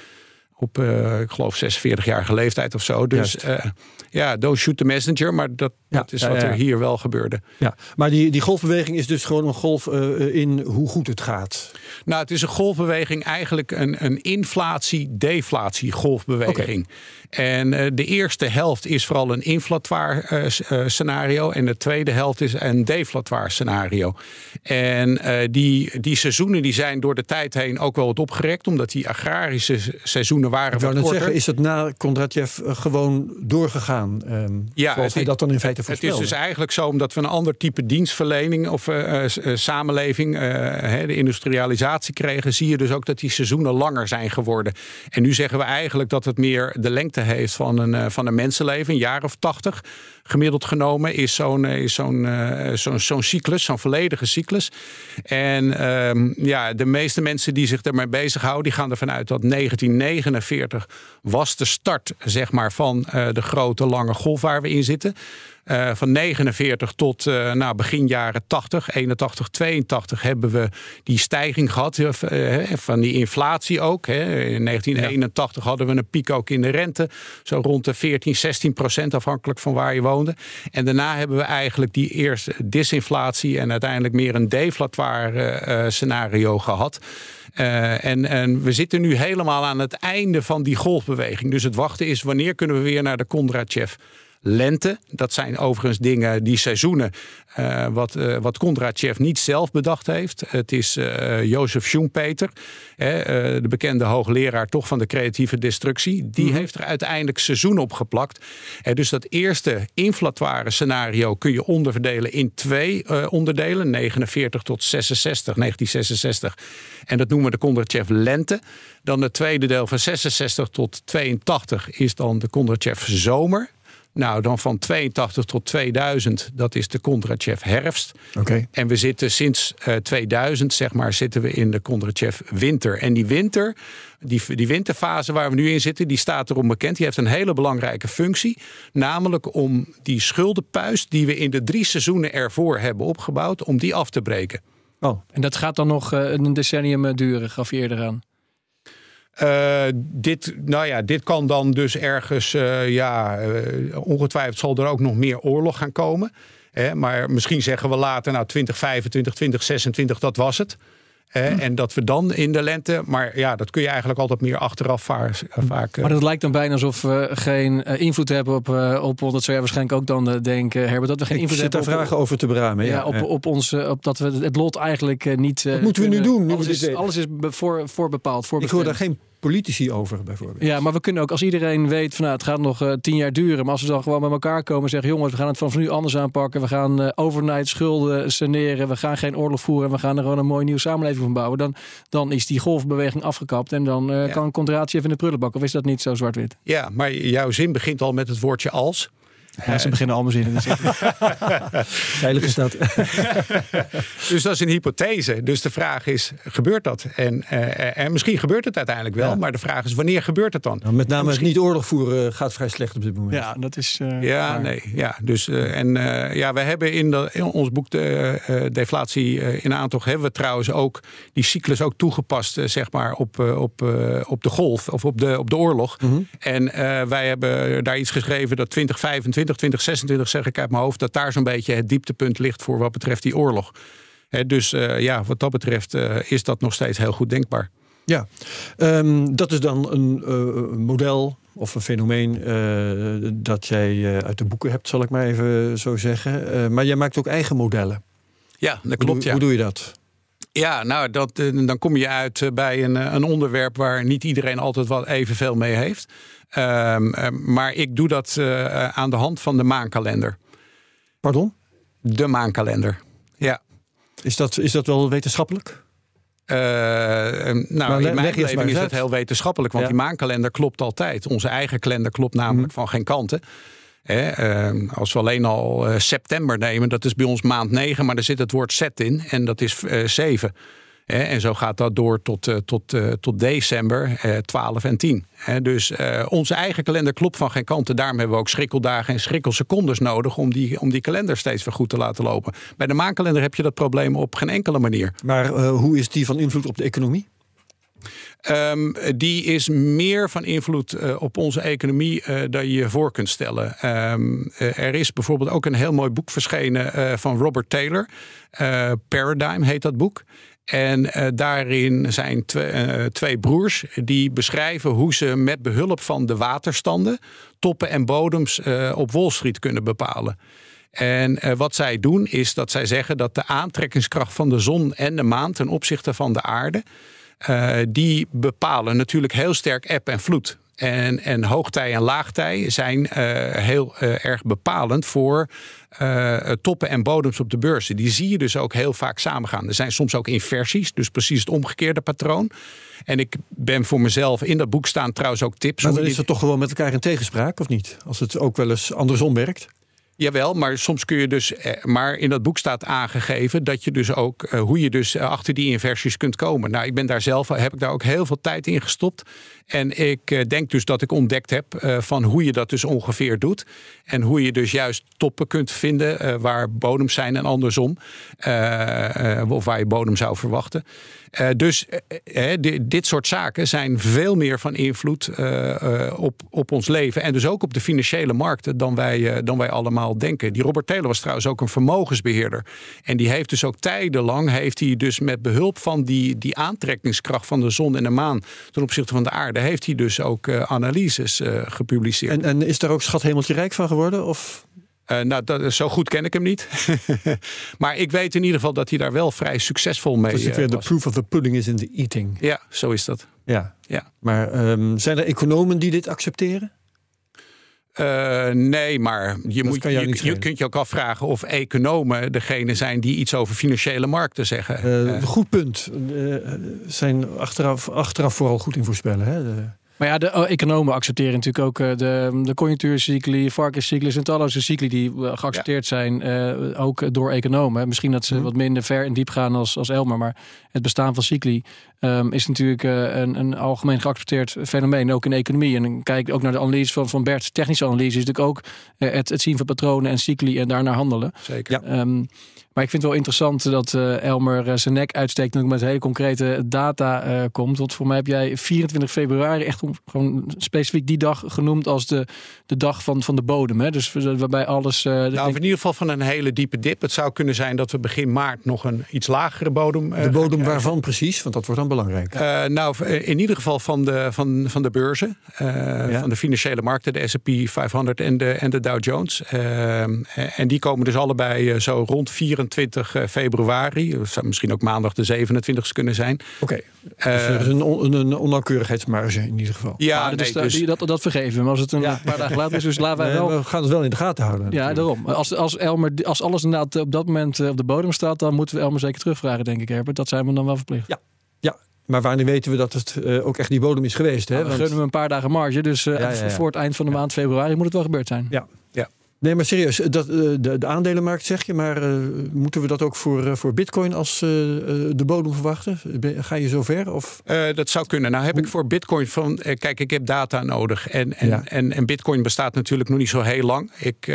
op, uh, ik geloof, 46-jarige leeftijd of zo. Dus uh, ja, don't shoot the messenger. Maar dat, ja, dat is wat ja. er hier wel gebeurde. Ja, maar die, die golfbeweging is dus gewoon een golf uh, in hoe goed het gaat. Nou, het is een golfbeweging, eigenlijk een, een inflatie-deflatie golfbeweging. En uh, de eerste helft is vooral een inflatoir uh, uh, scenario. En de tweede helft is een deflatoir scenario. En die, die seizoenen die zijn door de tijd heen ook wel wat opgerekt. Omdat die agrarische seizoenen waren Ik wat net korter. zeggen, is het na Kondratjev gewoon doorgegaan? Um, ja, zoals hij dat dan in feite voorspelde? Het is dus eigenlijk zo omdat we een ander type dienstverlening of samenleving, de industrialisatie kregen. Zie je dus ook dat die seizoenen langer zijn geworden. En nu zeggen we eigenlijk dat het meer de lengte heeft van een, van een mensenleven, een jaar of tachtig. Gemiddeld genomen is zo'n is zo'n zo'n zo'n cyclus, zo'n volledige cyclus. En um, ja, de meeste mensen die zich ermee bezighouden, die gaan ervan uit dat 1949 was de start zeg maar, van de grote lange golf waar we in zitten. Uh, van 49 tot uh, nou, begin jaren 80, 81, 82 hebben we die stijging gehad. Uh, van die inflatie ook. Hè. In 1981 ja. hadden we een piek ook in de rente. Zo rond de 14, 16 procent afhankelijk van waar je woonde. En daarna hebben we eigenlijk die eerste disinflatie en uiteindelijk meer een deflatoir scenario gehad. Uh, en, en, we zitten nu helemaal aan het einde van die golfbeweging. Dus het wachten is wanneer kunnen we weer naar de Kondratjev lente. Dat zijn overigens dingen, die seizoenen, uh, wat, uh, wat Kondratjev niet zelf bedacht heeft. Het is uh, Jozef Schumpeter, de bekende hoogleraar toch van de creatieve destructie. Die mm-hmm. heeft er uiteindelijk seizoen op geplakt. dus dat eerste inflatoire scenario kun je onderverdelen in twee onderdelen. 49 tot 66, 1966. En dat noemen we de Kondratjev lente. Dan het tweede deel van 66 tot 82 is dan de Kondratjev zomer. Nou, dan van 82 tot 2000, dat is de Kondratjev herfst. Okay. En we zitten sinds uh, 2000, zeg maar, zitten we in de Kondratjev winter. En die winter, die, die winterfase waar we nu in zitten, die staat erom bekend. Die heeft een hele belangrijke functie. Namelijk om die schuldenpuist die we in de drie seizoenen ervoor hebben opgebouwd, om die af te breken. Oh. En dat gaat dan nog uh, een decennium duren, gaf je eerder aan. Uh, dit, nou ja, dit kan dan dus ergens, uh, ja, uh, ongetwijfeld zal er ook nog meer oorlog gaan komen. Hè? Maar misschien zeggen we later, nou 2025, 2026, dat was het. Hm. En dat we dan in de lente, maar ja, dat kun je eigenlijk altijd meer achteraf vaak. vaak maar dat lijkt dan bijna alsof we geen invloed hebben op, op dat zou jij waarschijnlijk ook dan denken, Herbert, dat we geen Ik invloed zit hebben daar vragen over te beramen. Ja, Ja, op, op ons, op dat we het lot eigenlijk niet. Wat moeten we nu doen? Nu Alles is, alles is voor, voorbepaald. Ik hoor daar geen politici over, bijvoorbeeld. Ja, maar we kunnen ook als iedereen weet van nou, het gaat nog eh, tien jaar duren. Maar als we dan gewoon bij elkaar komen en zeggen: jongens, we gaan het vanaf nu anders aanpakken. We gaan eh, overnight schulden saneren. We gaan geen oorlog voeren. En we gaan er gewoon een mooie nieuwe samenleving van bouwen. Dan, dan is die golfbeweging afgekapt. En dan eh, Ja. kan Contratie even in de prullenbak. Of is dat niet zo zwart-wit? Ja, maar jouw zin begint al met het woordje als. Ja, ze beginnen allemaal zinnen. Dus Veilig is dat. Dus dat is een hypothese. Dus de vraag is, gebeurt dat? En, eh, en misschien gebeurt het uiteindelijk wel. Ja. Maar de vraag is, wanneer gebeurt het dan? Nou, met name het niet oorlog voeren gaat vrij slecht op dit moment. ja, dat is. eh, Ja, waar. nee. Ja, dus, eh, en eh, ja, we hebben in, de, in ons boek de eh, deflatie eh, in aantocht hebben we trouwens ook die cyclus ook toegepast, eh, zeg maar, op, eh, op, eh, op de golf of op de, op de oorlog. En eh, wij hebben daar iets geschreven dat 2025, 2026 zeg ik uit mijn hoofd, dat daar zo'n beetje het dieptepunt ligt voor wat betreft die oorlog. Dus eh, ja, wat dat betreft eh, is dat nog steeds heel goed denkbaar. Ja, Ehm, dat is dan een eh, model of een fenomeen dat jij uit de boeken hebt, zal ik maar even zo zeggen. Maar jij maakt ook eigen modellen. Ja, dat klopt. Ja. Hoe doe je dat? Ja, nou, dat, eh, dan kom je uit eh, bij een, eh, een onderwerp waar niet iedereen altijd wat evenveel mee heeft. Ehm, eh, maar ik doe dat aan de hand van de maankalender. Pardon? De maankalender. Ja. Is dat, is dat wel wetenschappelijk? Eh, eh, nou, Maar in mijn beleving is dat heel wetenschappelijk, want Ja. die maankalender klopt altijd. Onze eigen kalender klopt namelijk Mhm. van geen kanten. Hè, eh, als we alleen al eh, september nemen, dat is bij ons maand 9, maar er zit het woord set in en dat is eh 7. Hè, en zo gaat dat door tot, eh, tot, eh, tot december eh 12 en 10. Hè, dus eh, onze eigen kalender klopt van geen kanten. Daarom hebben we ook schrikkeldagen en schrikkelsecondes nodig om die, om die kalender steeds weer goed te laten lopen. Bij de maankalender heb je dat probleem op geen enkele manier. Maar eh, hoe is die van invloed op de economie? Ehm, die is meer van invloed eh, op onze economie eh, dan je je voor kunt stellen. Ehm, eh, er is bijvoorbeeld ook een heel mooi boek verschenen van Robert Taylor. Paradigm heet dat boek. En uh, daarin zijn twee, uh, broers die beschrijven hoe ze met behulp van de waterstanden toppen en bodems uh, op Wall Street kunnen bepalen. En wat zij doen is dat zij zeggen dat de aantrekkingskracht van de zon en de maan ten opzichte van de aarde, die bepalen natuurlijk heel sterk eb en vloed. En, en hoogtij en laagtij zijn heel erg bepalend voor uh, toppen en bodems op de beurzen. Die zie je dus ook heel vaak samengaan. Er zijn soms ook inversies, dus precies het omgekeerde patroon. En ik ben voor mezelf in dat boek staan trouwens ook tips. Maar dan is het toch gewoon met elkaar in tegenspraak, of niet? Als het ook wel eens andersom werkt? Jawel, maar soms kun je dus. Eh, maar in dat boek staat aangegeven dat je dus ook. hoe je dus achter die inversies kunt komen. Nou, ik ben daar zelf. heb ik daar ook heel veel tijd in gestopt. En ik denk dus dat ik ontdekt heb van hoe je dat dus ongeveer doet. En hoe je dus juist toppen kunt vinden waar bodems zijn en andersom. of waar je bodem zou verwachten. Dus dit soort zaken zijn veel meer van invloed op, op ons leven. En dus ook op de financiële markten dan wij, dan wij allemaal denken. Die Robert Taylor was trouwens ook een vermogensbeheerder. En die heeft dus ook tijdenlang, heeft hij dus met behulp van die, die aantrekkingskracht van de zon en de maan ten opzichte van de aarde, heeft hij dus ook analyses gepubliceerd. En, en is daar ook schat hemeltje rijk van geworden? Of? Uh, nou, dat, zo goed ken ik hem niet. maar ik weet in ieder geval dat hij daar wel vrij succesvol mee dus uh, De proof of the pudding is in the eating. Ja, zo is dat. Ja. ja. Maar um, zijn er economen die dit accepteren? Uh, nee, maar je, moet, je, je, kunt je ook afvragen of economen degene zijn die iets over financiële markten zeggen. Uh, goed punt. Zijn achteraf, achteraf vooral goed in voorspellen. Hè? De... Maar ja, de oh, economen accepteren natuurlijk ook uh, de, de conjunctuurcycli, varkenscyclus en talloze cycli die uh, geaccepteerd ja. zijn, uh, ook door economen. Misschien dat ze mm. wat minder ver en diep gaan als, als Elmer, maar het bestaan van cycli um, is natuurlijk een, een, algemeen geaccepteerd fenomeen, ook in de economie. En kijk ook naar de analyse van, van Bert, technische analyse, is natuurlijk ook het, het zien van patronen en cycli en daarnaar handelen. Zeker. Ja. Um, maar ik vind het wel interessant dat uh, Elmer uh, zijn nek uitsteekt en met hele concrete data uh, komt. Want voor mij heb jij 24 februari echt gewoon specifiek die dag genoemd als de, de dag van, van de bodem. Hè? Dus waarbij alles. nou, in ieder geval van een hele diepe dip. Het zou kunnen zijn dat we begin maart nog een iets lagere bodem. de bodem waarvan precies? Want dat wordt dan belangrijk. nou, in ieder geval van de, van, van de beurzen, ja. van de financiële markten, de SP 500 en de, en de Dow Jones. en die komen dus allebei zo rond 24. 24 februari. Dat zou misschien ook maandag de 27e kunnen zijn. Oké, okay. dus er is een, on, een onnauwkeurigheidsmarge in ieder geval. Ja, nee, dat, dus... dat, dat vergeven. Maar als het een ja. paar dagen later is, dus laten wij wel... We gaan het wel in de gaten houden. Ja, daarom. Als, als, Elmer, als alles inderdaad op dat moment op de bodem staat, dan moeten we Elmer zeker terugvragen, denk ik, Herbert. Dat zijn we dan wel verplicht. Ja, ja. Maar wanneer weten we dat het uh, ook echt die bodem is geweest? Hè? Nou, we Want... gunnen we een paar dagen marge. Dus uh, ja, ja, voor het eind van de maand februari moet het wel gebeurd zijn. Ja, ja. Nee, maar serieus, dat, eh, de, de aandelenmarkt zeg je, maar uh, moeten we dat ook voor, uh, voor Bitcoin als uh, de bodem verwachten? Ga je zover? Of? dat zou kunnen. Nou heb ik voor Bitcoin van, kijk, ik heb data nodig. En, en, ja. en, en, Bitcoin bestaat natuurlijk nog niet zo heel lang. Ik,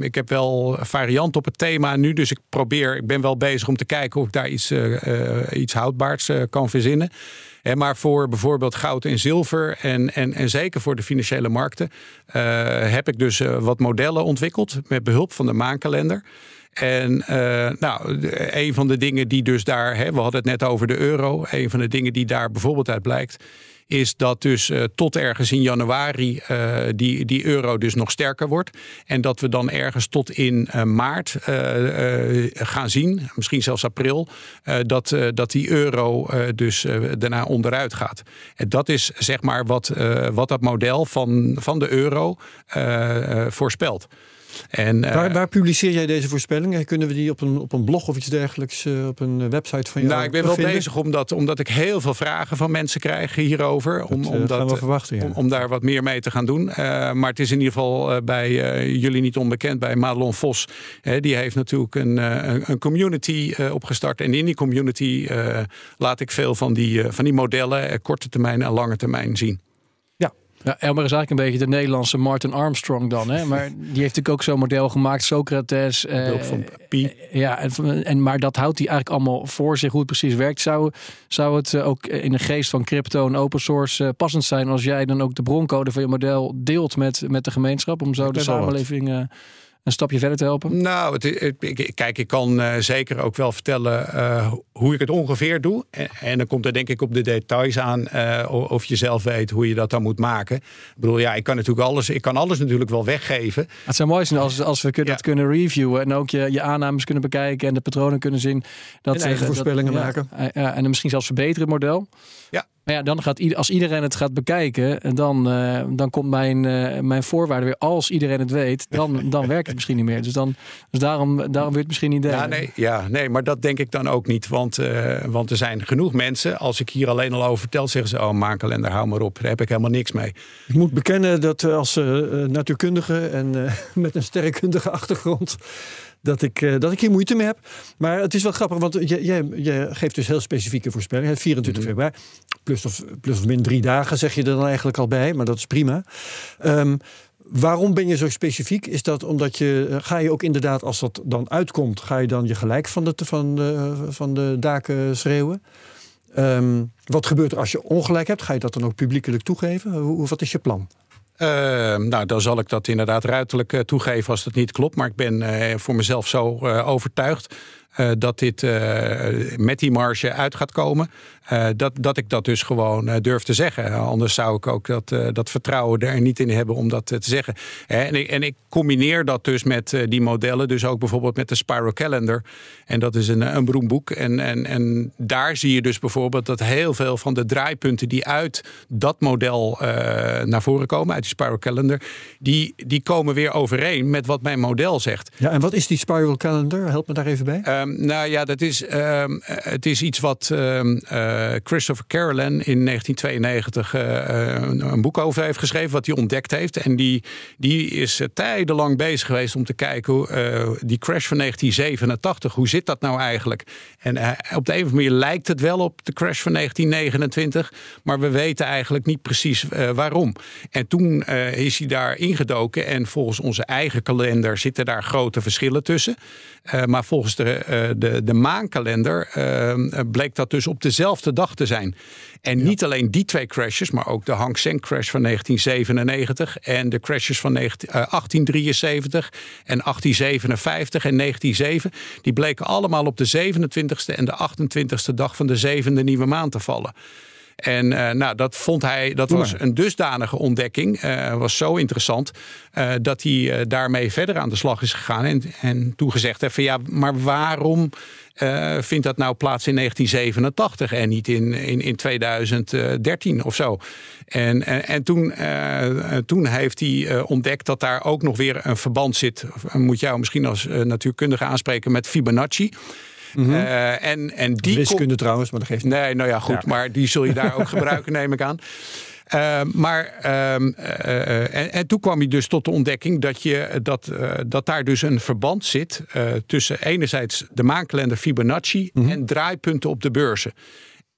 ik heb wel variant op het thema nu, dus ik probeer, ik ben wel bezig om te kijken of ik daar iets, iets houdbaars kan verzinnen maar voor bijvoorbeeld goud en zilver en, en, en zeker voor de financiële markten uh, heb ik dus uh, wat modellen ontwikkeld met behulp van de maankalender. En uh, nou, een van de dingen die dus daar, hè, we hadden het net over de euro, een van de dingen die daar bijvoorbeeld uit blijkt, is dat dus uh, tot ergens in januari uh, die, die euro dus nog sterker wordt. En dat we dan ergens tot in uh, maart gaan zien, misschien zelfs april, dat, dat die euro dus daarna onderuit gaat. En dat is zeg maar wat, wat dat model van, van de euro voorspelt. En, uh, waar, waar, publiceer jij deze voorspellingen? Kunnen we die op een, op een blog of iets dergelijks uh, op een website van jou Nou, ik ben wel vinden? bezig omdat, omdat ik heel veel vragen van mensen krijg hierover. Om, dat, om, uh, dat, verwachten, ja. om, om, daar wat meer mee te gaan doen. maar het is in ieder geval bij jullie niet onbekend, bij Madelon Vos. die heeft natuurlijk een, een community opgestart. En in die community laat ik veel van die, van die modellen, korte termijn en lange termijn zien. Ja, Elmer is eigenlijk een beetje de Nederlandse Martin Armstrong dan. Hè? Maar die heeft natuurlijk ook zo'n model gemaakt, Socrates. Uh, van Pi. ja, en, en, maar dat houdt hij eigenlijk allemaal voor zich, hoe het precies werkt. Zou, zou het eh, ook in de geest van crypto en open source uh, passend zijn als jij dan ook de broncode van je model deelt met, met de gemeenschap, om zo de samenleving een stapje verder te helpen? Nou, het, kijk, ik kan uh, zeker ook wel vertellen uh, hoe ik het ongeveer doe. En, en, dan komt er denk ik op de details aan uh, of je zelf weet hoe je dat dan moet maken. Ik bedoel, ja, ik kan natuurlijk alles, ik kan alles natuurlijk wel weggeven. Het zou mooi zijn als, als we kunnen, ja. dat kunnen reviewen en ook je, je aannames kunnen bekijken en de patronen kunnen zien. Dat, en eigen voorspellingen dat, maken. Ja, en misschien zelfs verbeteren het model. Ja. Maar ja, dan gaat als iedereen het gaat bekijken, dan, uh, dan komt mijn, uh, mijn voorwaarde weer. Als iedereen het weet, dan, dan werkt het misschien niet meer. Dus, dan, dus daarom, daarom wil je het misschien niet delen. Ja nee, ja, nee, maar dat denk ik dan ook niet. Want, uh, want er zijn genoeg mensen. Als ik hier alleen al over vertel, zeggen ze: Oh, maankalender, hou maar op. Daar heb ik helemaal niks mee. Ik moet bekennen dat als natuurkundige en met een sterrenkundige achtergrond dat ik, uh, dat ik hier moeite mee heb. Maar het is wel grappig, want jij, jij, jij geeft dus heel specifieke voorspellingen. 24 mm -hmm. februari, plus of, plus of min drie dagen zeg je er dan eigenlijk al bij, maar dat is prima. Um, waarom ben je zo specifiek? Is dat omdat je, ga je ook inderdaad, als dat dan uitkomt, ga je dan je gelijk van de, van de, van de daken schreeuwen? Um, wat gebeurt er als je ongelijk hebt? Ga je dat dan ook publiekelijk toegeven? Hoe, wat is je plan? Uh, nou, dan zal ik dat inderdaad ruiterlijk uh, toegeven als het niet klopt. Maar ik ben uh, voor mezelf zo overtuigd dat dit met die marge uit gaat komen. Dat, dat ik dat dus gewoon durf te zeggen. Anders zou ik ook dat, dat vertrouwen er niet in hebben om dat te zeggen. en, ik, en ik combineer dat dus met die modellen. Dus ook bijvoorbeeld met de Spiral Calendar. En dat is een, een beroemd boek. En, en, en daar zie je dus bijvoorbeeld dat heel veel van de draaipunten die uit dat model naar voren komen, uit die Spiral Calendar, die, die komen weer overeen met wat mijn model zegt. Ja, en wat is die Spiral Calendar? Help me daar even bij. Um, nou ja, dat is, um, het is iets wat um, uh, Christopher Carolan in 1992 uh, een, een, boek over heeft geschreven, wat hij ontdekt heeft. En die, die is uh, tijdenlang bezig geweest om te kijken hoe die crash van 1987, hoe zit dat nou eigenlijk? En op de een of andere manier lijkt het wel op de crash van 1929, maar we weten eigenlijk niet precies waarom. En toen is hij daar ingedoken. En volgens onze eigen kalender zitten daar grote verschillen tussen. Maar volgens de, de, de maankalender bleek dat dus op dezelfde dag te zijn. En ja. niet alleen die twee crashes, maar ook de Hang Seng crash van 1997 en de crashes van 19, 1873 en 1857 en 1907. Die bleken allemaal op de 27e en de 28e dag van de zevende nieuwe maand te vallen. En uh, nou, dat vond hij, dat was een dusdanige ontdekking, uh, was zo interessant, uh, dat hij daarmee verder aan de slag is gegaan. En, en toen gezegd heeft van ja, maar waarom vindt dat nou plaats in 1987 en niet in, in, in 2013 of zo? En, en, en toen, toen heeft hij ontdekt dat daar ook nog weer een verband zit, moet jou misschien als natuurkundige aanspreken, met Fibonacci. Mhm. Mm -hmm. uh, en, en die Wiskunde trouwens, maar dat geeft niet. Nee, nou ja, goed. Ja. Maar die zul je daar ook gebruiken, neem ik aan. Uh, maar uh, en, en, toen kwam hij dus tot de ontdekking dat, je, dat, dat daar dus een verband zit tussen enerzijds de maankalender Fibonacci mm -hmm. en draaipunten op de beurzen.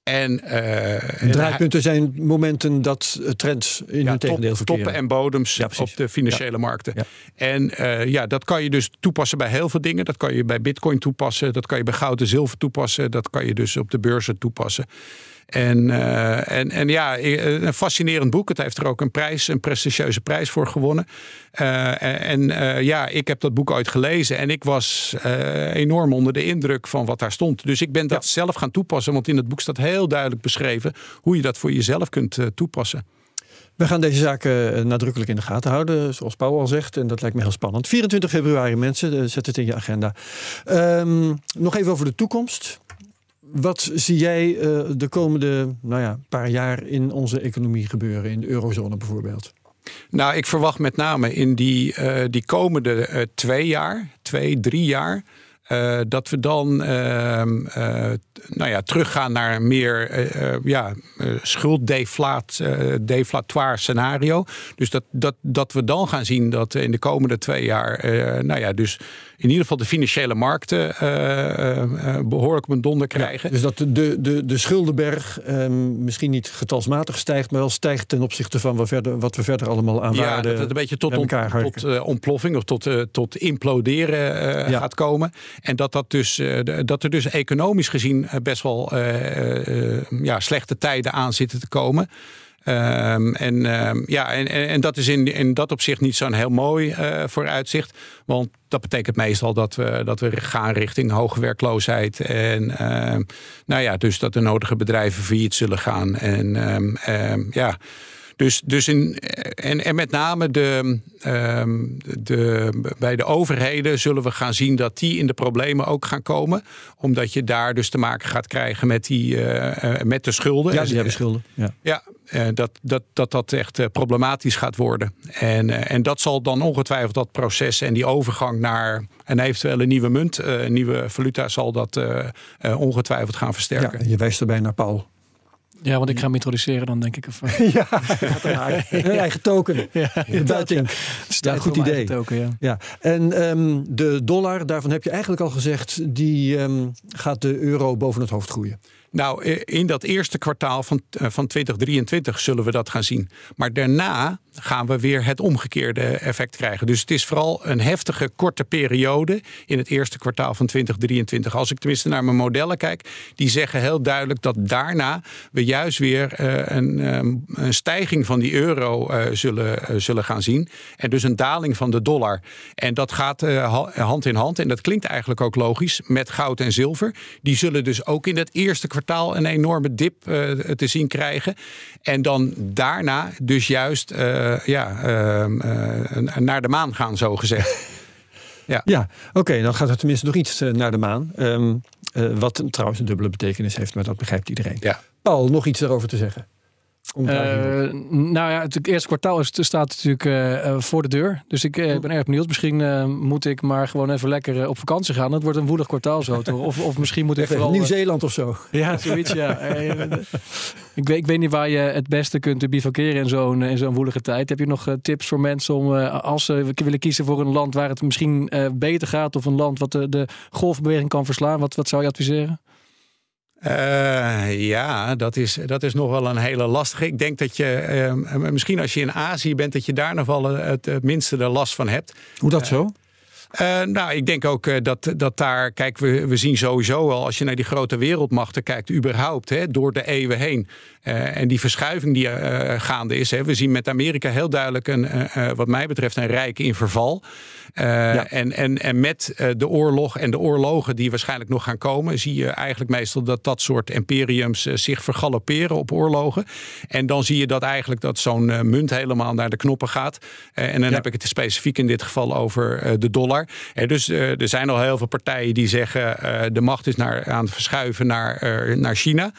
En, uh, en draaipunten zijn momenten dat trends in ja, hun tegendeel verkeren. Toppen en bodems ja, op de financiële ja. markten. En uh, ja, dat kan je dus toepassen bij heel veel dingen. Dat kan je bij bitcoin toepassen. Dat kan je bij goud en zilver toepassen. Dat kan je dus op de beurzen toepassen. En, uh, en, en ja, een fascinerend boek. Het heeft er ook een prijs, een prestigieuze prijs voor gewonnen. Uh, en uh, ja, ik heb dat boek ooit gelezen en ik was enorm onder de indruk van wat daar stond. Dus ik ben dat ja. zelf gaan toepassen, want in het boek staat heel duidelijk beschreven hoe je dat voor jezelf kunt toepassen. We gaan deze zaken nadrukkelijk in de gaten houden, zoals Paul al zegt. En dat lijkt me heel spannend. 24 februari, mensen, zet het in je agenda. Um, nog even over de toekomst. Wat zie jij uh, de komende nou ja, paar jaar in onze economie gebeuren, in de eurozone bijvoorbeeld? Nou, ik verwacht met name in die, uh, die komende uh, twee jaar, twee, drie jaar. Dat we dan nou ja, teruggaan naar een meer ja, schulddeflatoire scenario. Dus dat, dat, dat we dan gaan zien dat in de komende twee jaar, nou ja, dus in ieder geval de financiële markten uh, uh, behoorlijk op een donder krijgen. Ja, dus dat de, de, de schuldenberg um, misschien niet getalsmatig stijgt, maar wel stijgt ten opzichte van wat, verder, wat we verder allemaal aan ja, dat het een beetje tot, on, tot uh, ontploffing of tot, tot imploderen ja. gaat komen. En dat, dat, dus, dat er dus economisch gezien best wel ja, slechte tijden aan zitten te komen. Ehm, en, ehm, ja, en, en, dat is in, in dat opzicht niet zo'n heel mooi vooruitzicht. Want dat betekent meestal dat we, dat we gaan richting hoge werkloosheid. En ehm, nou ja, dus dat de nodige bedrijven failliet zullen gaan. En ja. Dus, dus in, en, en met name de, Ehm, de, bij de overheden zullen we gaan zien dat die in de problemen ook gaan komen. Omdat je daar dus te maken gaat krijgen met, die, uh, met de schulden. Ja, die hebben schulden. Ja, ja uh, dat, dat, dat dat echt problematisch gaat worden. En, en dat zal dan ongetwijfeld dat proces en die overgang naar een eventuele nieuwe munt, een nieuwe valuta, zal dat ongetwijfeld gaan versterken. Ja, je wijst erbij naar Paul. Ja, want ik ga hem introduceren dan, denk ik. Of, ja, een eigen token. Ja, buiten. Ja, goed idee. Token, ja. Ja. En um, de dollar, daarvan heb je eigenlijk al gezegd, die um, gaat de euro boven het hoofd groeien. Nou, in dat eerste kwartaal van, eh, van 2023 zullen we dat gaan zien. Maar daarna gaan we weer het omgekeerde effect krijgen. Dus het is vooral een heftige korte periode in het eerste kwartaal van 2023. Als ik tenminste naar mijn modellen kijk, die zeggen heel duidelijk dat daarna we juist weer eh, een, ehm, een stijging van die euro eh, zullen, zullen gaan zien. En dus een daling van de dollar. En dat gaat hand in hand, en dat klinkt eigenlijk ook logisch, met goud en zilver. Die zullen dus ook in het eerste kwartaal een enorme dip te zien krijgen. En dan daarna dus juist ja, uh, naar de maan gaan, zo gezegd. ja, ja oké, dan gaat er tenminste nog iets naar de maan. Um, wat trouwens een dubbele betekenis heeft, maar dat begrijpt iedereen. Ja. Paul, nog iets daarover te zeggen? Uh, nou ja, het eerste kwartaal is, staat natuurlijk uh, voor de deur. Dus ik uh, ben erg benieuwd. Misschien moet ik maar gewoon even lekker op vakantie gaan. Het wordt een woelig kwartaal zo. Toch? Of, of misschien moet ik vooral... Nieuw-Zeeland of zo. Ja, zoiets ja. ik, weet, ik weet niet waar je het beste kunt bivakeren in zo'n in zo'n woelige tijd. Heb je nog tips voor mensen om als ze willen kiezen voor een land waar het misschien beter gaat... of een land wat de, de golfbeweging kan verslaan? Wat, wat zou je adviseren? Uh, ja, dat is, dat is nog wel een hele lastige. Ik denk dat je, uh, misschien als je in Azië bent, dat je daar nog wel het, het minste de last van hebt. Hoe dat zo? Uh, nou, ik denk ook dat, dat daar, kijk, we, we zien sowieso al, als je naar die grote wereldmachten kijkt, überhaupt, hè, door de eeuwen heen. Uh, en die verschuiving die gaande is. Hè, we zien met Amerika heel duidelijk, een, wat mij betreft, een rijk in verval. Ja. en, en, en met de oorlog en de oorlogen die waarschijnlijk nog gaan komen, zie je eigenlijk meestal dat dat soort imperiums zich vergalopperen op oorlogen. En dan zie je dat eigenlijk dat zo'n munt helemaal naar de knoppen gaat. en dan ja. heb ik het specifiek in dit geval over de dollar dus eh, er zijn al heel veel partijen die zeggen de macht is naar, aan het verschuiven naar, eh, naar China.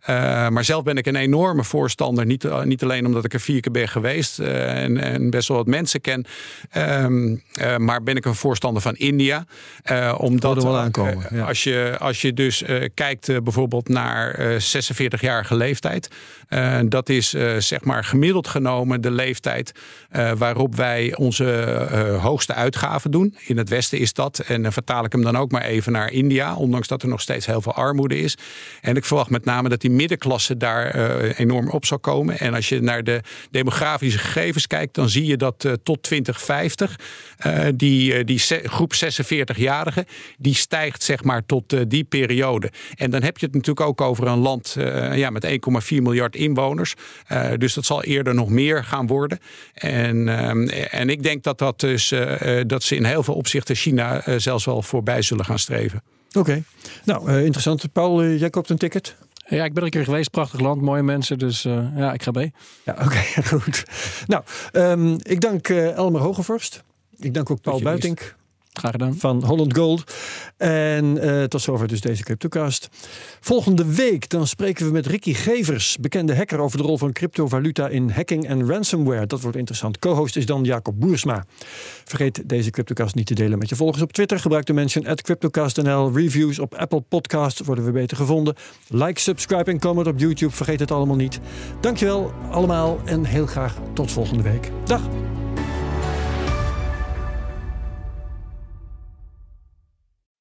Uh, maar zelf ben ik een enorme voorstander. Niet, niet alleen omdat ik er vier keer ben geweest uh, en, en, best wel wat mensen ken. Um, uh, maar ben ik een voorstander van India. omdat wel aankomen, ja. als, je, als je dus kijkt bijvoorbeeld naar 46-jarige leeftijd. Dat is zeg maar gemiddeld genomen de leeftijd waarop wij onze hoogste uitgaven doen. In het Westen is dat. En dan vertaal ik hem dan ook maar even naar India. Ondanks dat er nog steeds heel veel armoede is. En ik verwacht met name dat die middenklasse daar enorm op zal komen. En als je naar de demografische gegevens kijkt, dan zie je dat tot 2050 uh, die, die groep 46-jarigen, die stijgt zeg maar tot die periode. En dan heb je het natuurlijk ook over een land ja, met 1,4 miljard inwoners. dus dat zal eerder nog meer gaan worden. En, ehm, en ik denk dat, dat, dus, dat ze in heel veel opzichten China zelfs wel voorbij zullen gaan streven. Oké, okay. nou interessant. Paul, jij koopt een ticket? Ja, ik ben een keer geweest. Prachtig land, mooie mensen. Dus uh, ja, ik ga mee. Ja, oké, okay, goed. Nou, um, ik dank uh, Elmer Hogevorst. Ik dank ook Paul Buitink. Van Holland Gold. En uh, tot zover dus deze CryptoCast. Volgende week dan spreken we met Ricky Gevers, bekende hacker over de rol van cryptovaluta in hacking en ransomware. Dat wordt interessant. Co-host is dan Jacob Boersma. Vergeet deze CryptoCast niet te delen met je volgers op Twitter. Gebruik de mention at CryptoCastNL. Reviews op Apple Podcasts worden we beter gevonden. Like, subscribe en comment op YouTube. Vergeet het allemaal niet. Dankjewel allemaal en heel graag tot volgende week. Dag!